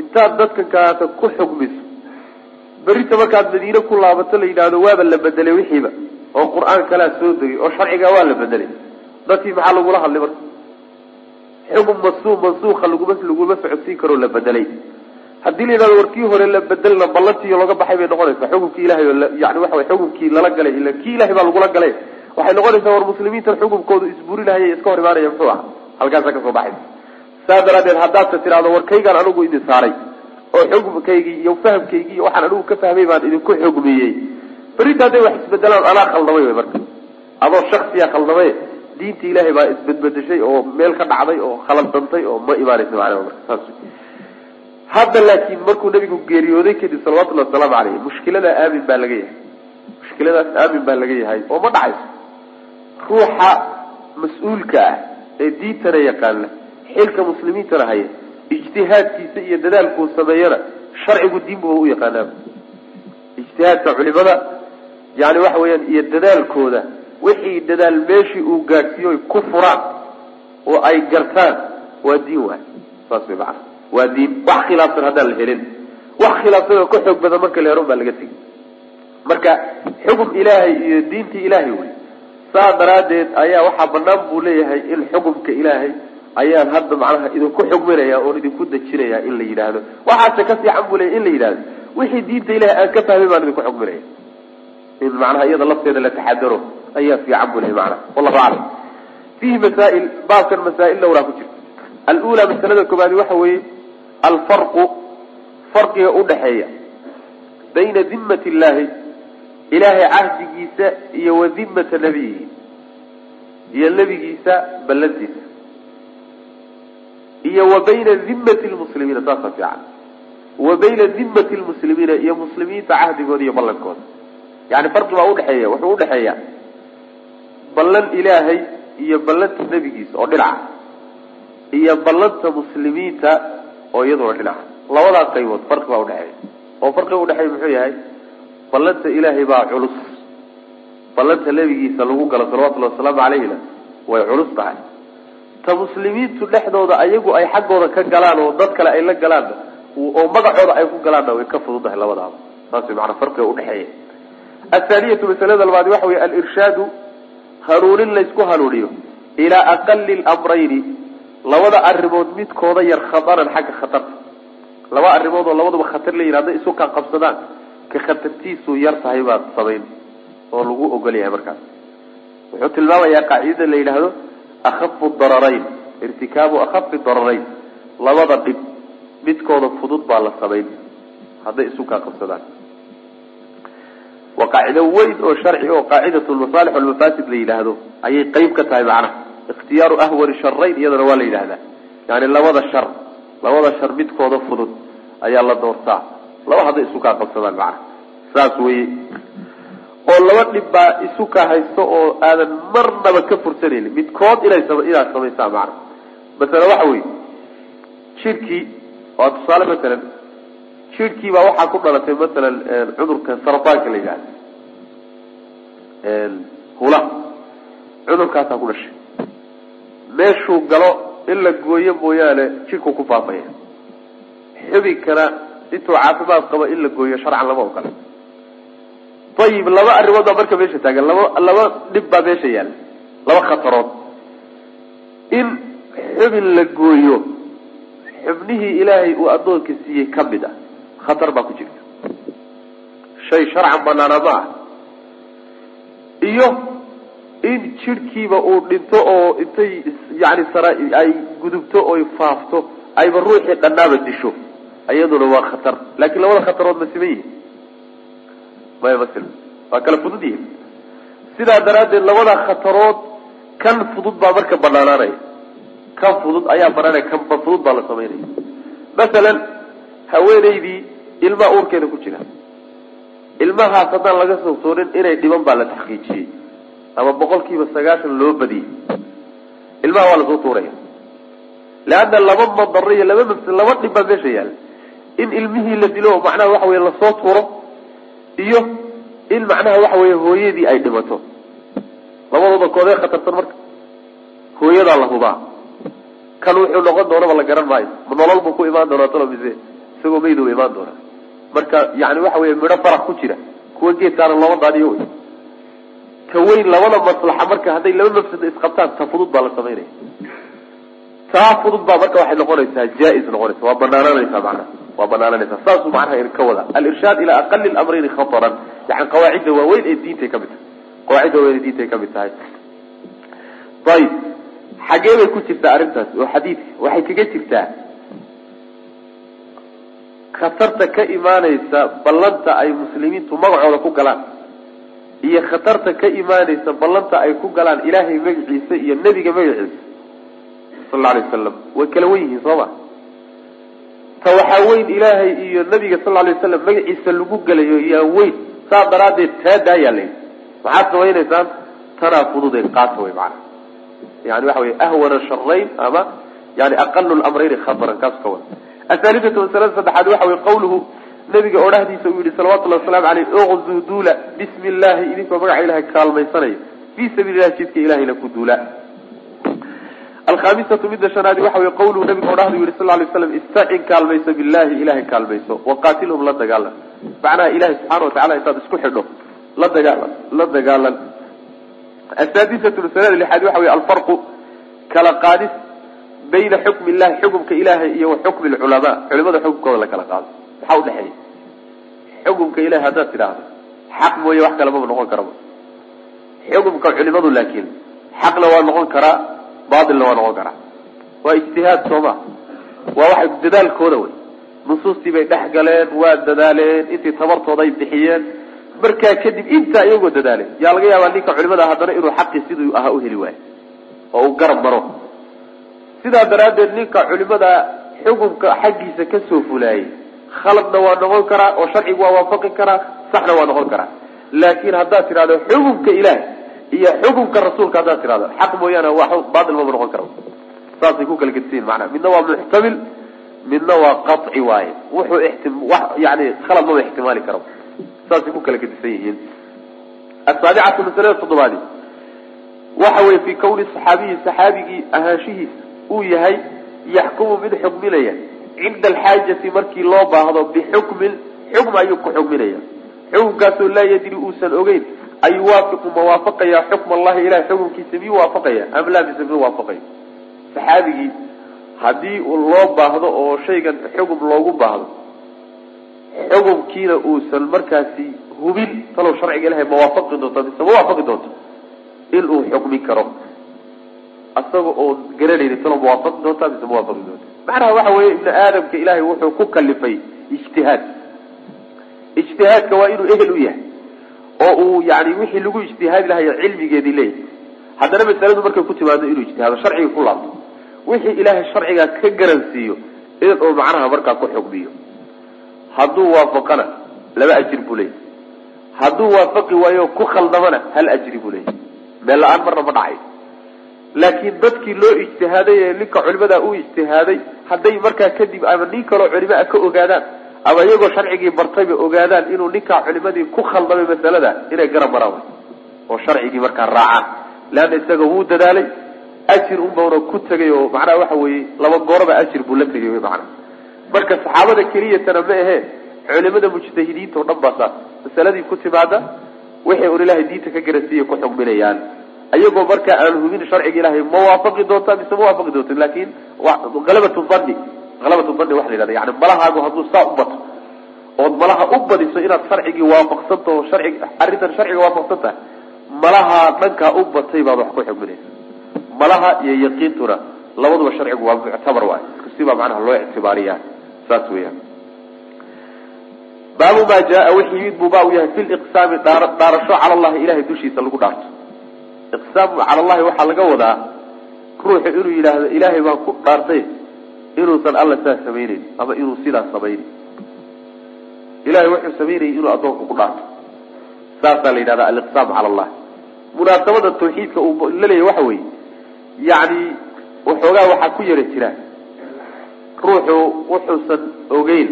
intaad dadkan kalaata ku xugmiso berita markaad madiine ku laabato la yidhaahdo waaba la bedelay wixiiba oo qur'aan kalaa soo degay oo sharcigaa waa la bedelay. Dadkii maxaa lagula hadlay marka? Xukun masu mansuuka laguma laguma socodsiin karoo la bedelay. Haddii la yidhahdo warkii hore la bedelna ballantiiyo looga baxay bay noqonaysaa xukunkii ilahay yani waxa way xukunkii lala galay ila kii ilahay baa lagula galay. Waxay noqonaysaa war muslimiintan xukunkoodu isburinahaya iska hor imaanaya muxuu aha halkaasa ka soo baxaysa saa daraadeed haddaadta tidhahdo warkaygaan anigu idin saaray oo xukumkaygii iyo fahamkaygii waxaan anigu ka fahmay baan idinku xugmiyey. Berita hadday wax isbedelaan anaa khaldamay wy marka. Adoo shaksiya khaldamay diinta ilaahay baa isbedbedeshay oo meel ka dhacday oo khaladantay oo ma imaanaysa macnaha marka saas hadda laakiin markuu nabigu geeriyooday kadib salawatullahi wasalaamu caleyh mushkiladaa aamin baa laga yahay. Mushkiladaas aamin baa laga yahay oo ma dhacayso. Ruuxa mas'uulka ah ee diintana yaqaana xilka muslimiintana haya ijtihaadkiisa iyo dadaalkuu sameeyana sharcigu diinbuba u yaqaanaaba ijtihaadka culimada yani waxa weeyaan iyo dadaalkooda wixii dadaal meeshii uu gaadhsiiyo ku furaan oo ay gartaan waa diin waay. Saas way macana waa diin. Wax khilaafsan haddaan la helin. Wax khilaafsan oo ka xoog badan marka la helo baa laga tegi marka xukum ilaahay iyo diintii ilaahay wey saa daraaddeed ayaa waxaa banaan buu leeyahay in xukumka ilaahay ayaan hadda macnaha idinku xugminaya oon idinku dejinaya in la yidhaahdo. Waxaase ka fiican buu leeyahy in la yidhahdo wixii diinta ilahay aan ka fahmay baan idinku xugminaya in macnaha iyada lafteeda la taxadaro ayaa fiican buu leeyahy macnaha. Wallahu aclam fiihi masaa'il baabkan masaa'il dhowraa ku jirta alula masalada koobaadi waxa weeye alfarqu farqiga udhaxeeya bayna dimmati illahi ilaahay cahdigiisa iyo wa dimmata nabiyihi. Iyo nebigiisa ballantiisa iyo wa bayna dimmati lmuslimiina saasa fiican. Wa bayna dimmati lmuslimiina iyo muslimiinta cahdigooda iyo ballankooda yani farqi baa udhexeeya wuxuu udhexeeya ballan ilaahay iyo ballanta nebigiisa oo dhinaca iyo ballanta muslimiinta oo iyaduna dhinaca. Labadaa qaybood farqi baa udhexeeya oo farqiga udhexeeya muxuu yahay ballanta ilaahay baa culus. Ballanta nebigiisa lagu galo salawatullahi wasalaamu calayhina way culus tahay ta muslimiintu dhexdooda ayagu ay xaggooda ka galaan oo dad kale ay la galaanna oo magacooda ay ku galaanna way ka fududahay labadaaba. Saas way maanaa farqiga udhexeeya athaaniyatu masalada labaadi waxa wey alirshaadu hanuunin laysku hanuuniyo ilaa aqali lamrayni labada arrimood midkooda yar khataran xagga khatarta laba arrimood oo labaduba khatar la yidhi isu kaa qabsadaan ka khatartiisu yar tahay baad samayn oo lagu ogol yahay markaas. Wuxuu tilmaamayaa qaacidada la yidhaahdo akhafu dararayn irtikaabu akhafi dararayn labada dhib midkooda fudud baa la samayn hadday isu kaa qabsadaan. Waa qaacido weyn oo sharci oo qaacidat lmasaalix walmafaasid la yidhaahdo ayay qeyb ka tahay macnaha ikhtiyaaru ahwani sharayn iyadana waa la yidhahdaa yani labada shar labada shar midkooda fudud ayaa la doortaa. Laba hadday isu kaa qabsadaan macnaha saas weye oo laba dhib baa isu kaa haysto oo aadan marnaba ka fursanaynin. Midkood inay inaad samaysaan macnaha masale waxa weye jidhkii waa tusaale masalan jidhkii baa waxaa ku dhalatay masalan cudurka sarataanka la yidhahda hula. Cudurkaasaa ku dhashay. Meeshuu galo in la gooyo mooyaane jidhku ku faafaya. Xubinkana intuu caafimaad qabo in la gooyo sharcan lama ogola ayib laba arrimood baa marka meesha taagan laba laba dhib baa meesha yaalla laba khatarood in xubin la gooyo xubnihii ilaahay uu addoonka siiyey ka mid ah khatar baa ku jirta shay sharcan banaana ma ah iyo in jidhkiiba uu dhinto oo intay yani sara ay gudubto oy faafto ayba ruuxii dhannaaba disho iyaduna waa khatar laakiin labada khatarood ma siman yihiin silma waa kala fudud yihiin sidaa daraaddeed labadaa khatarood kan fudud baa marka banaanaanaya kan fudud ayaa banaanaya kanba fudud baa la samaynaya. Masalan haweenaydii ilmaa uurkeeda ku jira. Ilmahaas haddaan laga soo toorin inay dhiban baa la taxqiijiyey. Ama boqol kiiba sagaashan loo badiyey. Ilmaha waa la soo tuuraya. Leanna laba madaro iyo laba mafs laba dhib baa meesha yaalla in ilmihii la dilo macnaha waxa weye la soo tuuro iyo in macnaha waxa weye hooyadii ay dhimato. Labadooda koodee khatarsan marka. Hooyadaa la hubaa. Kan wuxuu noqon doonaba la garan maayo. Ma nolol buu ku imaan doonaa talo mise isagoo maydu imaan doonaa. Marka yani waxa weye midho farax ku jira. Kuwa geedkaana looma daadiyo wey ka weyn labada maslaxa marka hadday laba mafsada isqabtaan ta fudud baa la samaynaya. Taa fudud baa marka waxay noqonaysaa jaa-is noqonaysa. Waa banaananaysaa macnaha waa banaananaysaa saasuu macnaha ka wada. Alirshaad ilaa aqali lamrayni khataran. Yani qawaacidda waaweyn ee diintay ka mid tahay. Qawaacidda waaweyn ee diintay ka mid tahay. Ayib xagee bay ku jirtaa arrintaas oo xadiidka waxay kaga jirtaa. Khatarta ka imaanaysa ballanta ay muslimiintu magacooda ku galaan. Iyo khatarta ka imaanaysa ballanta ay ku galaan ilaahay magaciisa iyo nebiga magaciisa. Sal alay wasalam way kala wen yihiin soo ma ta waxaa weyn ilaahay iyo nabiga sal alay waslam magaciisa lagu gelayo yaa weyn saa daraaddeed taa daayaa layidhi maxaad samaynaysaan tanaa fududeed qaata wey macana yani waxa wey ahwana sharayn ama yani aqalu lamrayni khataran kaas ka wada. Ahalidatu masalada saddexaad waxa wey qawluhu nabiga odhahdiisa uu yihi salawatullahi waslamu aleyh uqzuu duula bismi illahi idinkoo magaca ilahay kaalmaysanaya. Fii sabiili lahi jidka ilahayna ku duula alkhamisatu midda shanaadi waxa wey qawluhu nabiga odhahdu yihi sal lay slam istacin kaalmayso billahi ilahay kaalmayso waqaatilhum la dagaalan macnaha ilahay subxana watacala intaad isku xidho la dagaalan la dagaalan. Asaadisatu masalada lixaad waxa wey alfarqu kala qaadis bayna xukmi illahi xukumka ilahay iyo xukmi lculamaa culimada xukumkooda la kala qaado maxaa udhexeeya xukumka ilahay haddaad tidhaahdo xaq mooye wax kale maba noqon karaba xukumka culimadu laakiin xaqna waa noqon karaa bailna waa noqon karaa waa ijtihaad sooma. Waa waxay dadaalkooda wey. Nusuustii bay dhex galeen waa dadaaleen intii tabartooda ay bixiyeen. Markaa kadib intaa iyagoo dadaaleen. Yaa laga yaabaa ninka culimada haddana inuu xaqii siduu ahaa uheli waayo. Oo uu garab maro. Sidaa daraaddeed ninka culimada xukunka xaggiisa ka soo fulaayay khaladna waa noqon karaa oo sharcigu waa waafaqi karaa saxna waa noqon karaa. Laakiin haddaad tidhahdo xukunka ilaah iyo xukunka rasuulka haddaad tidhahdo. Xaq mooyaane wa bail maba noqon kara saasay ku kala gedsiyin manaa midna waa muxtamil midna waa qaci waaye. Wuxuu ixtim yani khalad maba ixtimaali kara saasay ku kala gedisan yihiin. Asaabicatu masalada toddobaadi. Waxa weye fi kawni saxaabiyi saxaabigii ahaanshihiisa uu yahay yaxkumu mid xukminaya cinda alxaajati markii loo baahdo bixukmin xukm ayuu ku xukminaya xukunkaasoo laa yadri uusan ogeyn ayuwaafiqu ma waafaqaya xukm allahi ilahay xukunkiisa miyuu waafaqaya? Am laa mise miyuu waafaqaya saxaabigii haddii loo baahdo oo shaygan xugum loogu baahdo xukumkiina uusan markaasi hubin talow sharciga ilahay ma waafaqi doonto mise ma waafaqi doonto inuu xukmin karo. Asaga oo garanayni talow ma waafaqi doonta mise ma waafaqi doonta macnaha waxa weeye ibni aadamka ilaahay wuxuu ku kalifay ijtihaad. Ijtihaadka waa inuu ehel u yahay oo uu yani wixii lagu ijtihaadi lahayo cilmigeedii leeyahay haddana masaladu markay ku timaado inuu ijtihaado sharciga ku laabto. Wixii ilaahay sharcigaa ka garansiiyo inuu macnaha markaa ku xugmiyo hadduu waafaqana laba ajir buu leeyahy hadduu waafaqi waayo ku khaldamana hal ajri buu leeyahy meel la'aan marna ma dhacay. Laakiin dadkii loo ijtihaaday ee ninka culimadaa u ijtihaaday hadday markaa kadib ama nin kaloo culimaa ka ogaadaan ama iyagoo sharcigii bartayba ogaadaan inuu ninkaa culimadii ku khaldamay masalada inay garab maraan oo sharcigii markaa raacaan. Leanna isaga wuu dadaalay ajir unbauna ku tegay oo macnaha waxa weeye laba gooraba ajir buu la tegay wy macana marka saxaabada keliyatana ma ahee culimada mujtahidiinta o dhan baa saas. Masaladii ku timaada waxay un ilahay diinta ka garansiiya ku xugminayaan ayagoo markaa aan hubin sharciga ilahay ma waafaqi doonta mise ma waafaqi doonta laakin halabatu dani halabatu dani waxa la yhahda yani malahaagu hadduu saa u bato ood malaha u badiso inaad sharcigii waafaqsantaho sharcig arrintan sharciga waafaqsan tahay malaha dhankaa u batay baad wax ku xugminaysa malaha iyo yaqiintuna labaduba sharcigu waa muctabar waay sibaa macnaha loo ictibaariyaa saas weeyaan baabu maa jaa wixii yimid buu baa u yahay fi liqsaami dhaarasho cala allahi ilahay dushiisa lagu dhaarto iqsaamu cala allahi waxaa laga wadaa ruuxu inuu yidhaahdo ilaahay baan ku dhaartay inuusan alla saa samayneyn ama inuu sidaas samaynin. Ilahay wuxuu samaynayay inuu addoonka ku dhaarto saasaa la yidhahda aliqsaam cala allah. Munaasabada tawxiidka uu laleeyahy waxa weeye yacni waxoogaa waxaa ku yara jira. Ruuxu wuxuusan ogeyn.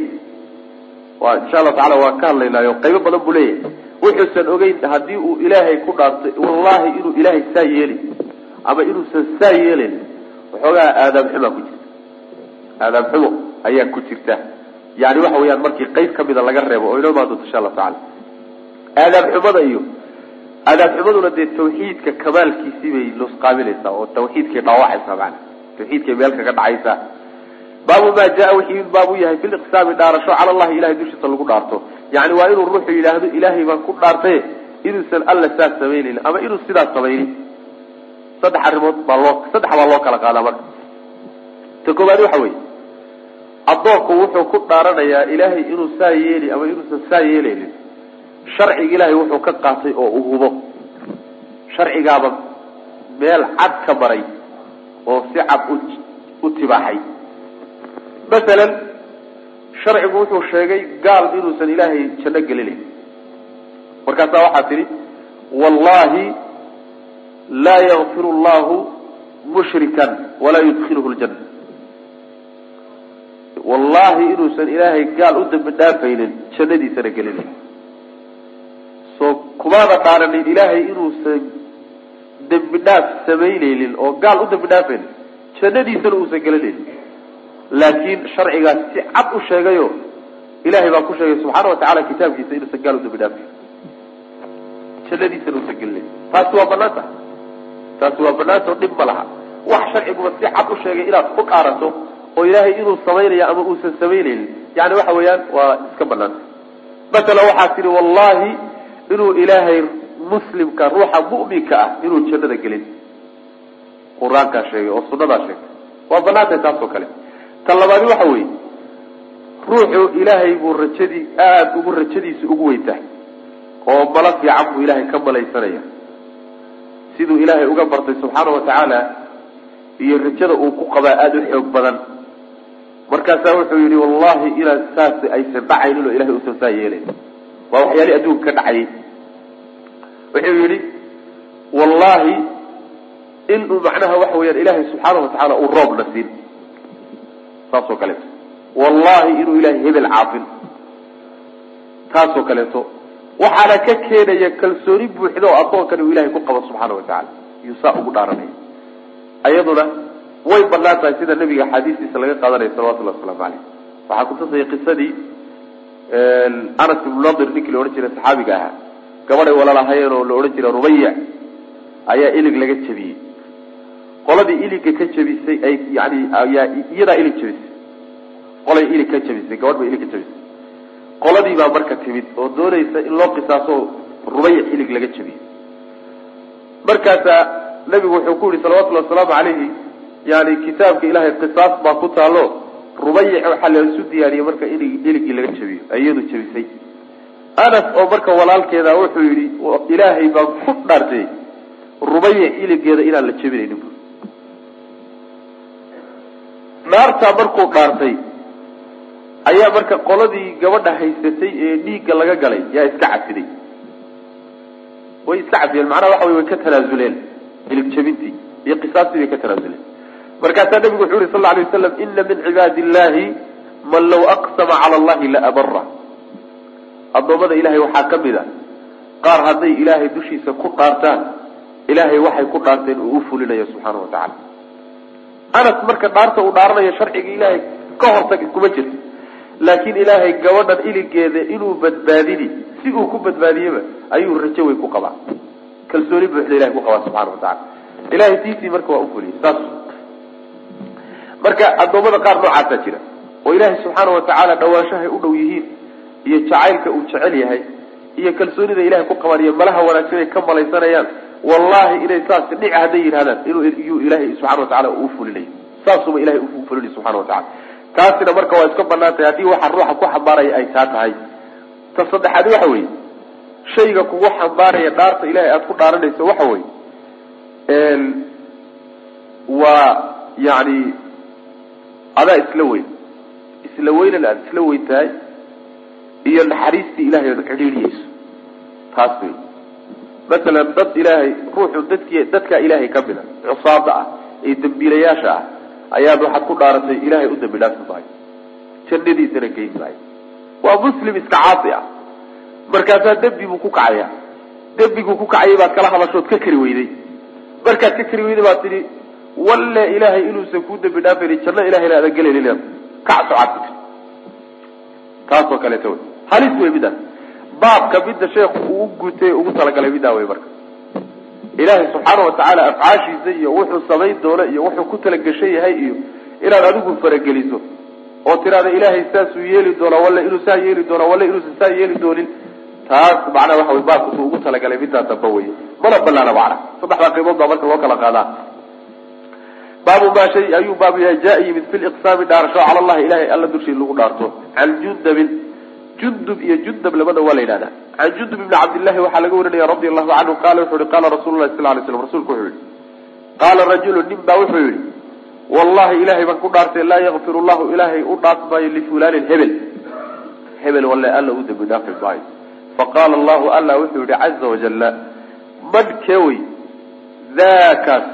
Waa insha allahu tacala waan ka hadlaynaayo qaybo badan buu leeyahay. Wuxuusan ogeyn haddii uu ilaahay ku dhaartay wallahi inuu ilaahay saa yeeli ama inuusan saa yeelin waxoogaa aadaab xumaa ku jirta aadaab xumo ayaa ku jirta. Yani waxa weeyaan markii qayb kamida laga reebo oo inoo imaan doonto insha allahu tacala aadaab xumada iyo aadaab xumaduna dee tawxiidka kamaalkiisii bay nusqaaminaysaa oo tawxiidkay dhaawacaysaa maana tawxiidkay meel kaga dhacaysaa. Baabu maa jaa wixii baabu yahay fi liqsaami dhaarasho cala allahi ilahay dushiisa lagu dhaarto. Yani waa inuu ruuxu yidhaahdo ilaahay baan ku dhaartay inuusan alla saas samaynayn ama inuu sidaas samaynin. Saddex arrimood baa loo saddex baa loo kala qaadaa marka. Ta koowaad waxa weeye addoonku wuxuu ku dhaaranayaa ilaahay inuu saa yeeli ama inuusan saa yeelaynin sharciga ilaahay wuxuu ka qaatay oo u hubo. Sharcigaaba meel cad ka maray oo si cad u tibaaxay. Masalan sharcigu wuxuu sheegay gaal inuusan ilaahay janno gelinayn. Markaasaa waxaa tidhi wallahi laa yakfir llahu mushrikan walaa yudkilhu ljanna wallahi inuusan ilaahay gaal u dambi dhaafaynin jannadiisana gelinayn soo kumaada dhaaranin ilaahay inuusan dembi dhaaf samaynaynin oo gaal u dambi dhaafaynin jannadiisana uusan gelinaynin laakiin sharcigaas si cad u sheegayo ilahay baa ku sheegay subxaana watacala kitaabkiisa inuusan gaal u dambi dhaafayn jannadiisana uusan gelinayn taasi waa bannaan tahay taasi waa banaantao dhib ma laha. Wax sharciguba si cad u sheegay inaad ku dhaarato oo ilaahay inuu samaynayo ama uusan samaynaynin yani waxa weeyaan waa iska banaanta masalan waxaa tihi wallahi inuu ilaahay muslimka ruuxa mu'minka ah inuu jannada gelin. Qur'aankaa sheegay oo sunadaa sheegay. Waa banaantahay taas oo kale. Ta labaadi waxa weeye ruuxu ilaahay buu rajadii aada ugu rajadiisa ugu weyntahay oo malo fiican buu ilaahay ka malaysanaya. Siduu ilaahay uga bartay subxaana watacaala iyo rajada uu ku qabaa aada u xoog badan markaasaa wuxuu yihi wallahi inaan saas aysan dhacaynin oo ilahay usan saa yeelayn waa waxyaalihi adduunka ka dhacayay wuxuu yihi wallahi inuu macnaha waxa weyaan ilaahay subxaana watacaala uu roobna siin saasoo kaleeto. Wallahi inuu ilahay hebel caafin. Taasoo kaleeto. Waxaana ka keenaya kalsooni buuxda oo addoonkan uu ilahay ku qabo subxaana watacaala iyuu saa ugu dhaaranaya ayaduna way bannaan tahay sida nabiga axaadiistiisa laga qaadanaya salawatullahi wasalaamu caleyh waxaa kutusaya qisadii anas ibnu nadir ninkii la odhan jiray saxaabiga ahaa. Gabadhay walaalahayeen oo la odhan jiray rubaya ayaa ilig laga jebiyey. Qoladii iliga ka jebisay ay yani ayaa iyadaa ilig jebisay. Qolay ilig ka jebisay gabadh bay ilig ka jebisay. Qoladii baa marka timid oo doonaysa in loo qisaaso rubaya ilig laga jebiyey. Markaasaa nabigu wuxuu ku yihi salawatullahi wasalaamu calayhi yani kitaabka ilahay qisaas baa ku taalo rubayic waxaa laisu diyaariyey marka in iligii laga jebiyo iyadu jebisay anas oo marka walaalkeeda wuxuu yihi ilaahay baan ku dhaartay rubayic iligeeda inaan la jebinaynin bu dhaartaa markuu dhaartay ayaa marka qoladii gabadha haysatay ee dhiigga laga galay yaa iska cafiday way iska cafiyeen macnaha waxa wey way ka tanaasuleen ilig jebintii iyo qisaastii bay ka tanaasuleen markaasaa nabigu wuxuu yihi sal alay waslam ina min cibaadi illahi man law aqsama cala allahi la abara addoommada ilahay waxaa ka mid a. Qaar hadday ilaahay dushiisa ku dhaartaan ilaahay waxay ku dhaarteen uu u fulinayo wa tacaala. Anas marka dhaarta uu dhaaranayo sharciga ilaahay ka hortag kuma jirto laakiin ilaahay gabadhan iligeeda inuu badbaadini si uu ku badbaadiyeba ayuu rajo wey ku qabaa. Kalsooni buuxda ilahay ku qabaa subxana wa tacala ilahay tiisii marka waa ufuliyay saas marka addoommada qaar noocaasaa jira oo ilaahay subxaana wa tacaala dhawaanshahay u dhow yihiin iyo jacaylka uu jecel yahay iyo kalsoonida ilahay ku qabaan iyo malaha wanaagsan ay ka malaysanayaan wallahi inay saas dhici hadday yidhahdaan inuu ilaahay subxana wa tacala uu fulinayo saasuba ilahay u fulinayo subxana wa tacala taasina marka waa iska bannaan tahay haddii waxa ruuxa ku xambaaraya ay taa tahay. Ta saddexaad waxa weeye shayga kugu xambaaraya dhaarta ilahay aada ku dhaaranayso waxa weeye waa yani adaa isla weyn. Isla weynan aada isla weyn tahay iyo naxariistii ilahay ood cidhiidhiyeyso taas wey masalan dad ilaahay ruuxu dadki dadkaa ilaahay ka mida cusaada ah ee dambiilayaasha ah ayaad waxaad ku dhaaratay ilaahay u dambi dhaafi maayo jannadiisana geyn maayo waa muslim iska caasi ah. Markaasaa dembi buu ku kacaya. Dembiguu ku kacayay baad kala hadashood ka kari weyday. Markaad ka kari weyday baad tidhi walle ilaahay inuusan kuu dambi dhaafayni janno ilahayna aadan gelaynin kacso caad ku tir taasoo kaleeto wey halis wey midaas baabka midda sheekhu uu gutay ugu talagalay middaa wey marka. Ilaahay subxaana watacaala afcaashiisa iyo wuxuu samayn doono iyo wuxuu ku talagashan yahay iyo inaad adigu farageliso. Oo tiraada ilaahay saasuu yeeli doonaa walla inuu saa yeeli doonaa walla inuusan saa yeeli doonin. Taas macnaha waxa wey baabkasuu ugu talagalay middaa damba wey mana banaana macna saddexdaa qaybood baa marka loo kala qaadaa baabu maa shay ayuu baabu yahay jaa yimid fi liqsaami dhaarasho cala allahi ilahay alla dushii lagu dhaarto. Can jundabin jundub iyo jundab labada waa la yidhahdaa can jundub ibni cabdillahi waxaa laga warinaya radi allahu canhu qaala wuxuu yihi qaala rasulu lahi sal lay slam rasuulku wuxuu yihi qaala rajulu nin baa wuxuu yihi wallahi ilahay baan ku dhaartay laa yakfir llahu ilaahay u dhaaf maayo lifulanin hebel. Hebel walle alla u dambi dhaafi maayo faqaala allahu alla wuxuu yihi caza wajala man kewey daakaas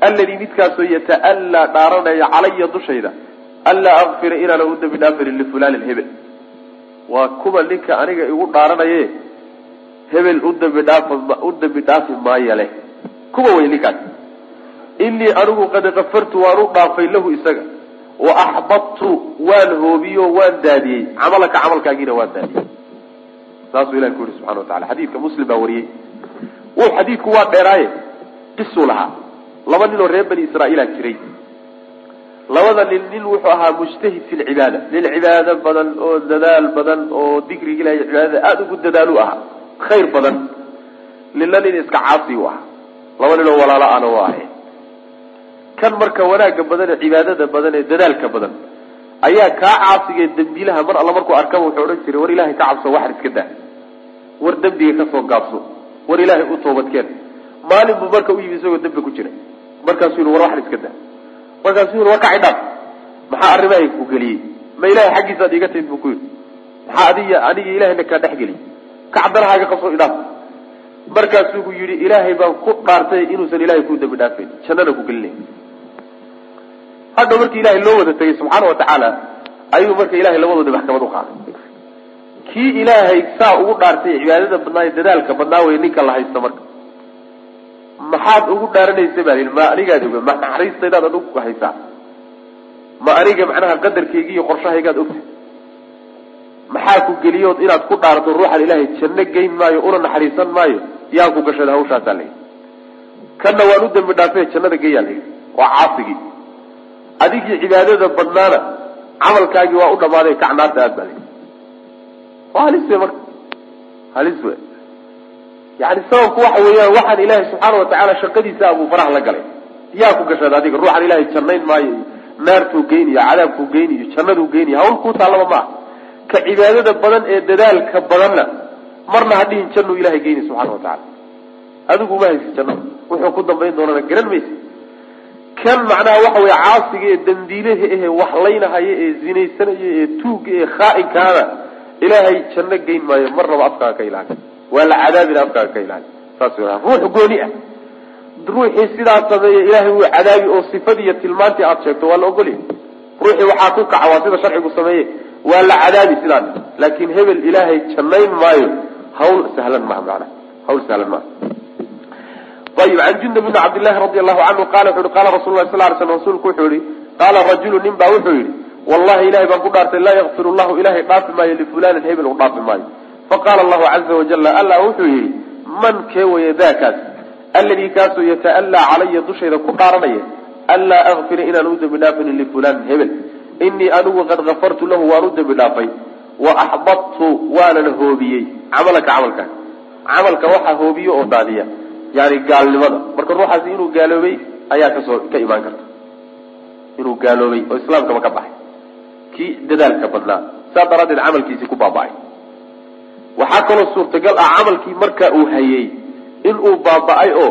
alladii midkaasoo yata'allaa dhaaranaya calaya dushayda anlaa akfira inaana u dambi dhaafinin lifulanin hebel. Waa kuwa ninka aniga igu dhaaranaye hebel u dambi dhaafi maayo leh. Kuwa wey ninkaas. Inii anigu qad kafartu waan u dhaafay lahu isaga. Wa axbadtu waan hoobiyo waan daadiyey. Camalaka camalkaagiina waan daadiyey. Saasuu ilahi ku yihi subxana wa tacala xadiidka muslim baa wariyey. Xadiidku waa dheeraaye. Qisuu lahaa laba nin oo reer bani israa'iila jiray. Labada nin nin wuxuu ahaa mujtahid fi lcibaada nin cibaado badan oo dadaal badan oo dikriga ilahay cibaadada aada ugu dadaalu ahaa. Khayr badan. Ninna nin iska caasi u ahaa. Laba nin oo walaalo ana u ahayn kan marka wanaagga badan ee cibaadada badan ee dadaalka badan ayaa kaa caasigae dembiilaha mar alla markuu arkaba wuxuu odhan jiray war ilaahay ka cabso waxar iska daa. War dembiga ka soo gaabso. War ilaahay u toobadkeen. Maalin buu marka u yimi isagoo dembi ku jira markaasuu yihi war waxar iska daa markaasuu yii war kaci dhaaf. Maxaa arrimahay ku geliyey? Ma ilahay xaggiisaad iga timid buu ku yidhi. Maxaa adiga aniga ilahayna kaa dhex geliyey? Kacdanahaaga qabso idhaaf markaasuu ku yidhi ilaahay baan ku dhaartay inuusan ilahay ku dambi dhaafayn jannana ku gelinay hadha markii ilahay loo wada tegay subxaana watacaala ayuu marka ilahay labadoodi maxkamad u qaaday. Kii ilaahay saa ugu dhaartay cibaadada badnaa dadaalka badnaa wey ninka la haysta marka maxaad ugu dhaaranaysa baa ma anigaad oga ma naxariistaydaad adigu haysaa? Ma aniga macnaha qadarkayga iyo qorshahaygaad ogtay? Maxaa ku geliyood inaad ku dhaarto ruuxan ilaahay janno geyn maayo una naxariisan maayo? Yaa ku gashada hawshaasaa layidhi kanna waan u dambi dhaafay jannada geeyaa layidhi waa caasigii adigii cibaadada badnaana camalkaagii waa u dhamaaday kacnaarta aad baa layidhi waa halis wey marka. Halis wey yani sababku waxa weeyaan waxaan ilaahay subxaana watacaala shaqadiisa abuu faraha la galay. Yaa ku gashada adiga ruuxan ilaahay jannayn maayo iyo naartuu geyniyo cadaabkuu geyniyo jannaduu geyniyo hawl kuu taallaba maaha ka cibaadada badan ee dadaalka badanna marna ha dhihin jannuu ilahay geyni subxana wa tacala adigu ma haysi janno wuxuu ku dambayn doonana garan maysa kan macnaha waxa weye caasiga ee dambiilaha ehe waxlaynahaya ee zinaysanaya ee tuuga ee khaa'inkaana ilaahay janno geyn maayo marnaba afkaaga ka ilaali waa la cadaabina afkaaga ka ilaali saas ruux gooni ah. Ruuxii sidaa sameeya ilaahay wuu cadaabi oo sifadiiyo tilmaantii aada sheegto waa la ogolya ruuxii waxaa ku kaca waa sida sharcigu sameeye waa la cadaabi sidaa. Laakin hebel ilaahay jannayn maayo hawl sahlan maha maana hawl sahlan maaha. Ayib can jundab bni cabdillahi radi allahu canhu qala wuxu uhi qala rasul lah sal ly slam rasuulku wuxuu yihi qaala rajulu nin baa wuxuu yihi wallahi ilahay baan ku dhaartay laa yakfir llahu ilahay dhaafi maayo lifulanin hebel u dhaafi maayo faqala allahu caza wajala allah wuxuu yihi man kee waya daakaas alladii kaasoo yata'allaa calaya dushayda ku dhaaranaya anlaa akfira inaan u dambi dhaafinin lifulanin hebel inii anigu qad kafartu lahu waan u dambi dhaafay wa axbadtu waanana hoobiyey camalaka camalkaa camalka waxaa hoobiye oo daadiya yani gaalnimada marka ruuxaasi inuu gaaloobay ayaa ka soo ka imaan karta inuu gaaloobay oo islaamkaba ka baxay kii dadaalka badnaa saa daraaddeed camalkiisii ku baaba-ay waxaa kaloo suurtagal ah camalkii marka uu hayay inuu baaba-ay oo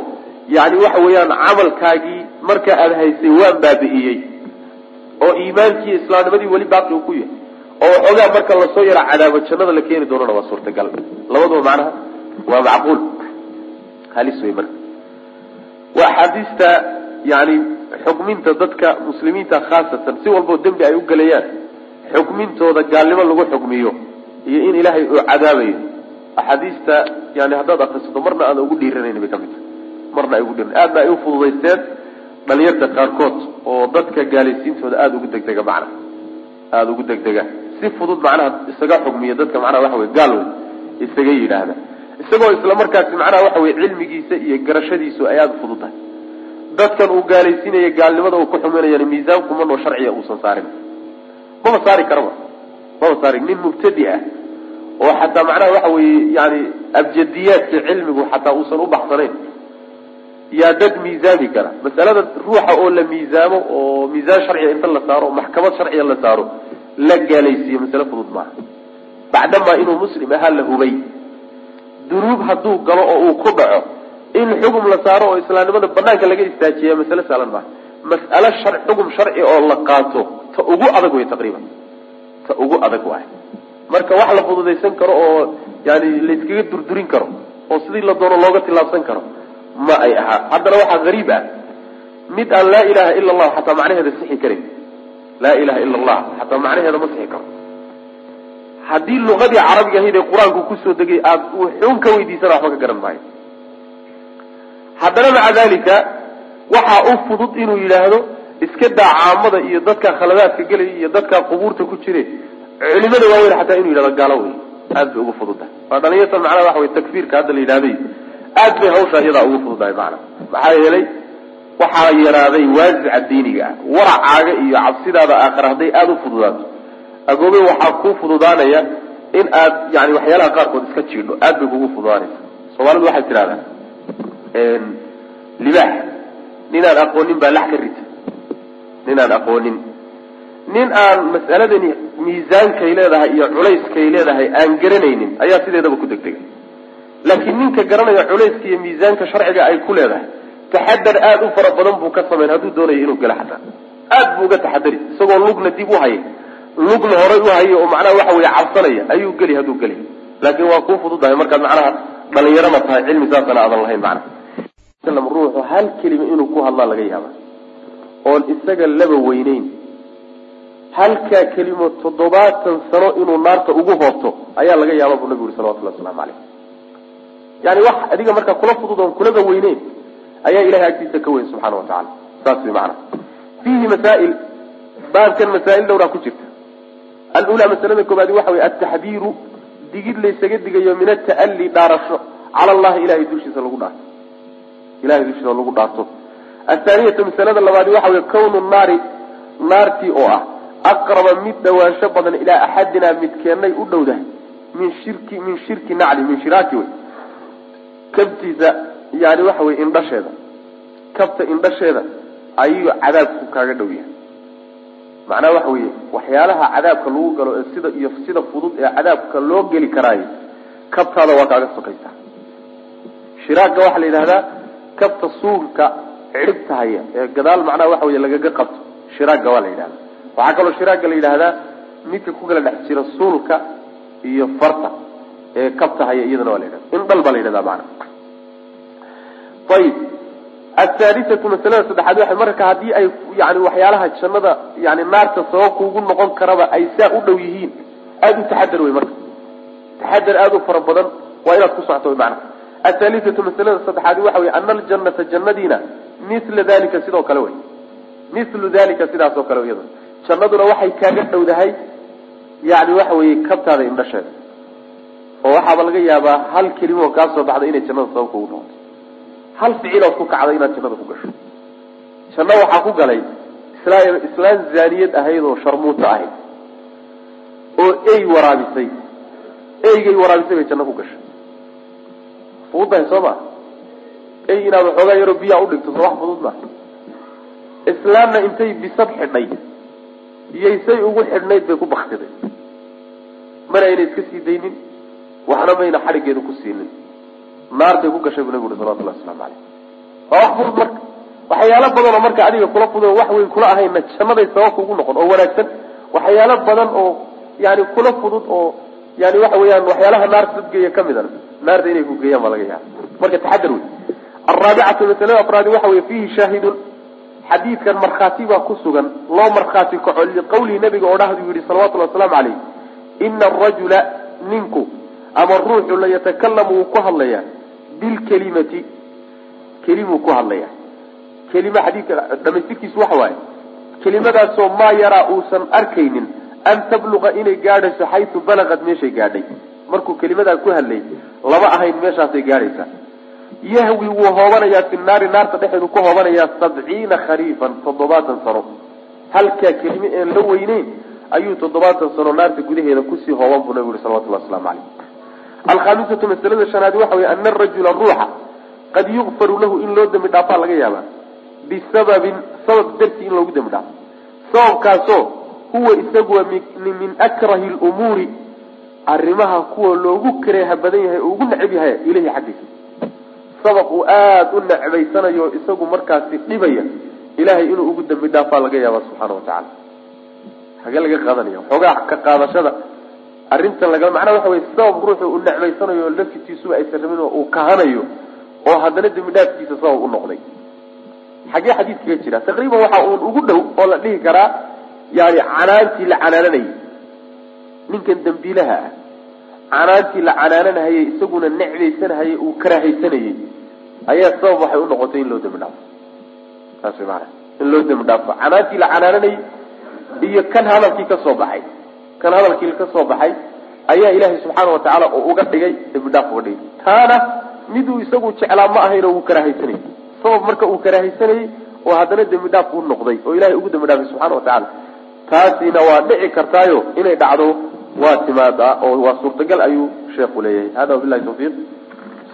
yani waxa weeyaan camalkaagii marka aad haysay waan baabi'iyey oo iimaankii islaamnimadii weli baaqi uu ku yahay oo waxoogaa marka la soo yara cadaabo jannada la keeni doonana waa suurtagal. Labaduba macnaha waa macquul. Halis wey marka. Waa axaadiista yani xukminta dadka muslimiinta khaasatan si walbao dembi ay u gelayaan xukmintooda gaalnimo lagu xukmiyo iyo in ilaahay uu cadaabayo axaadiista yani haddaad akrisato marna aada ugu dhiiranayn bay ka mid tahay. Marna ay ugu dhiiran aadna ay ufududaysteen dhalinyarta qaarkood oo dadka gaalaysiintooda aada ugu degdega macnaha aada ugu degdega. Si fudud macnaha isaga xugmiya dadka macnaha waxa wey gaal wey isaga yidhaahda. Isagoo isla markaasi macnaha waxa wey cilmigiisa iyo garashadiisu ay aada ufudud tahay. Dadkan uu gaalaysiinaya gaalnimada uu ku xuminayana miisaankumanoo sharciga uusan saarin. Maba saari karaba? Maba saari? Nin mubtadi ah oo xataa macnaha waxa weye yani abjadiyaadka cilmigu xataa uusan u baxsanayn. Yaa dad miisaami kara. Masalada ruuxa oo la miisaamo oo miisaan sharciga inta la saaro maxkamad sharciga la saaro la gaalaysiiyo masale fudud maaha. Bacdamaa inuu muslim ahaa la hubay. Dunuub hadduu galo oo uu ku dhaco in xugum la saaro oo islaamnimada banaanka laga istaajiya masale saalan maaha. Mas'alo xugum sharci oo la qaato ta ugu adag wey taqriiban. Ta ugu adag waay marka wax la fududaysan karo oo yani layskaga durdurin karo oo sidii la doono looga tillaabsan karo ma ay ahaa. Haddana waxaa hariib ah. Mid aan laa ilaha ila allahu xataa macnaheeda sixi karin. Laa ilaha ila allah xataa macnaheeda ma sixi karo. Haddii luqadii carabiga ahayd ee qur'aanku ku soo degay aad xun ka weydiisana waxba ka garan maayo. Haddana maca dalika waxaa u fudud inuu yidhaahdo iska daa caamada iyo dadka khaladaadka gelaya iyo dadka qubuurta ku jire culimada waaweyn xataa inuu yidhahdo gaalo wey aad bay ugu fududtahay waa dhalinyartan macnaha waxa wey takfiirka hadda la yidhahday aad bay hawshaa iyadaa ugu fududahay macana maxaa yeelay waxaa yaraaday waasica diiniga ah. Waracaaga iyo cabsidaada aakhira hadday aada u fududaato. Agoobe waxaa kuu fududaanaya in aad yani waxyaalaha qaarkood iska jiidho aad bay kugu fududaanaysa soomaalidu waxay tidhahdaa libaax ninaan aqoonin baa lax ka rita ninaan aqoonin nin aan mas'aladani miisaankay leedahay iyo culayskay leedahay aan garanaynin ayaa sideedaba ku degdega laakiin ninka garanaya culayska iyo miisaanka sharciga ay ku leedahay taxadar aada u fara badan buu ka samayn hadduu doonayo inuu gelo xataa. Aad buu uga taxadari isagoo lugna dib u hayay. Lugna horay u hayay oo macnaha waxa weye cabsanaya ayuu geli hadduu geli. Laakiin waa kuu fududahay markaad macnaha dhalinyarama tahay cilmi saasana aadan lahayn macnaha. Ruuxu hal kelima inuu ku hadlaa laga yaaba oon isaga laba weyneyn halkaa kelimo toddobaatan sano inuu naarta ugu hoobto ayaa laga yaaba buu nabigu uri salawatullahi waslamu caleyh yani wax adiga markaa kula fudud oon kulaba ayaa ilahay agtiisa ka weyn subxana watacala saas way macana fiihi masaa'il baabkan masaa'il dhowraa ku jirta. Alula masalada koobaadi waxa wey altaxdiiru digid laysaga digayo min ata'ali dhaarasho cala allahi ilahay dushiisa lagu dhaarto. Ilahay dushiisa lagu dhaarto. Athaaniyatu masalada labaadi waxa wey kawnu naari naartii oo ah aqraba mid dhawaansho badan ilaa axadinaa midkeennay u dhowdahay min shirki min shirki nacli min shiraaki wey. Kabtiisa yani waxa wey indhasheeda. Kabta indhasheeda ayuu cadaabku kaaga dhow yahay. Macnaha waxa weeye waxyaalaha cadaabka lagu galo ee sida iyo sida fudud ee cadaabka loo geli karaayo kabtaada waa kaaga sokaysaa shiraagga waxaa la yidhahdaa kabta suulka cidhibta haya ee gadaal macnaha waxa wey lagaga qabto shiraagga waa la yidhahda waxaa kaloo shiraagga la yidhaahdaa midka ku kala dhex jira suulka iyo farta ee kabta haya iyadana waa la yidhahda in dhal baa la yidhahda macana ayib athalisatu masalada saddexaad waxa marka haddii ay yani waxyaalaha jannada yani naarta sabab kuugu noqon karaba ay saa u dhow yihiin aada u taxadar wey marka. Taxadar aada u fara badan waa inaad ku socto wy macana athalisatu masalada saddexaad waxa wey ana aljanata jannadiina mila dalika sidoo kale wey milu dalika sidaas oo kale iyada jannaduna waxay kaaga dhowdahay yani waxa weye kabtaada indhasheeda. Oo waxaaba laga yaabaa hal kelimo kaa soo baxda inay jannada sabab kuugu noqoto. Hal ficilood ku kacday inaad jannada ku gasho. Janno waxaa ku galay isla islaan zaaniyad ahayd oo sharmuuto ahayd. Oo ey waraabisay. Eygay waraabisay bay janno ku gashay. Fududahay soo maa ey inaad waxoogaa yaroo biyaa udhigto soo wax fudud maa islaamna intay bisad xidhay iyoysay ugu xidhnayd bay ku baktiday mana ayna iska sii daynin waxna mayna xadhigeeda ku siinin. Naartay ku gashay buu nabigu uri salawatullahi waslamu caleyh waa wax fudud marka. Waxyaalo badan oo marka adiga kula fudud wax weyn kula ahayna jannaday sababka ugu noqon oo wanaagsan. Waxyaalo badan oo yani kula fudud oo yani waxa weeyaan waxyaalaha naarta dadgeeya ka mid a naarta inay ku geeyaan baa laga yaaba marka taxadar wey alraabicatu masalada afraadi waxa wey fiihi shaahidun xadiidkan markhaati baa ku sugan loo markhaati kaco liqawlihi nabiga oo dhahdu yihi salawatullhi wasalaamu caleyh ina arajula ninku ama ruuxu la yatakalamu wuu ku hadlayaa bilkelimati. Kelimuu ku hadlaya kelima xadiidka dhamaystirkiisu waxa waaye kelimadaasoo maa yaraa uusan arkaynin an tabluqa inay gaadhayso xaytu balaqad meeshay gaadhay. Markuu kelimadaa ku hadlay lama ahayn meeshaasay gaadhaysaa yahwi wuu hoobanayaa fi naari naarta dhexeedu ku hoobanayaa sabciina khariifan toddobaatan sano. Halkaa kelime een la weyneyn ayuu toddobaatan sano naarta gudaheeda ku sii hooban buu nabigu yuri salawatullah waslamu caleyh alkhaamisatu masalada shanaadi waxa wey ana arajula ruuxa qad yukfaru lahu in loo dembi dhaafaa laga yaabaa. Bisababin sabab dartii in loogu dembi dhaafo. Sababkaasoo huwa isaguwa min akrahi lumuuri arrimaha kuwa loogu kareeha badan yahay oo ugu necab yahay ilahi xaggiisa sabab uu aada u necbaysanayo isagu markaasi dhibaya ilahay inuu ugu dembi dhaafaa laga yaaba subxaana watacaala hagee laga qaadanaya xoogaa ka qaadashada arrintan laga macnaha waxa wey sabab ruuxu uu necbaysanayo laftiisuba aysan rabin oo uu kahanayo oo haddana dembi dhaafkiisa sabab u noqday. Xagee xadiidkaga jira taqriiban waxa uun ugu dhow oo la dhihi karaa yani canaantii la canaananayay. Ninkan dambiilaha ah canaantii la canaananahayay isaguna necbaysanahayay uu karahaysanayay ayaa sabab waxay u noqotay in loo dembi dhaafo saas way maana in loo dembi dhaafo canaantii la canaananayay iyo kan hadalkii ka soo baxay. Kan hadalkii ka soo baxay ayaa ilaahay subxaana watacaala oo uga dhigay dembi dhaaf uga dhigay. Taana miduu isagu jeclaa ma ahayn oo uu karahaysanayay sabab marka uu karahaysanayay oo haddana dembi dhaaf u noqday oo ilahay ugu dembi dhaafay subxana watacaala taasina waa dhici kartaayo inay dhacdo waa timaadaa oo waa suurtagal ayuu sheekhu leeyahay. Hada wabilahi tawfiiq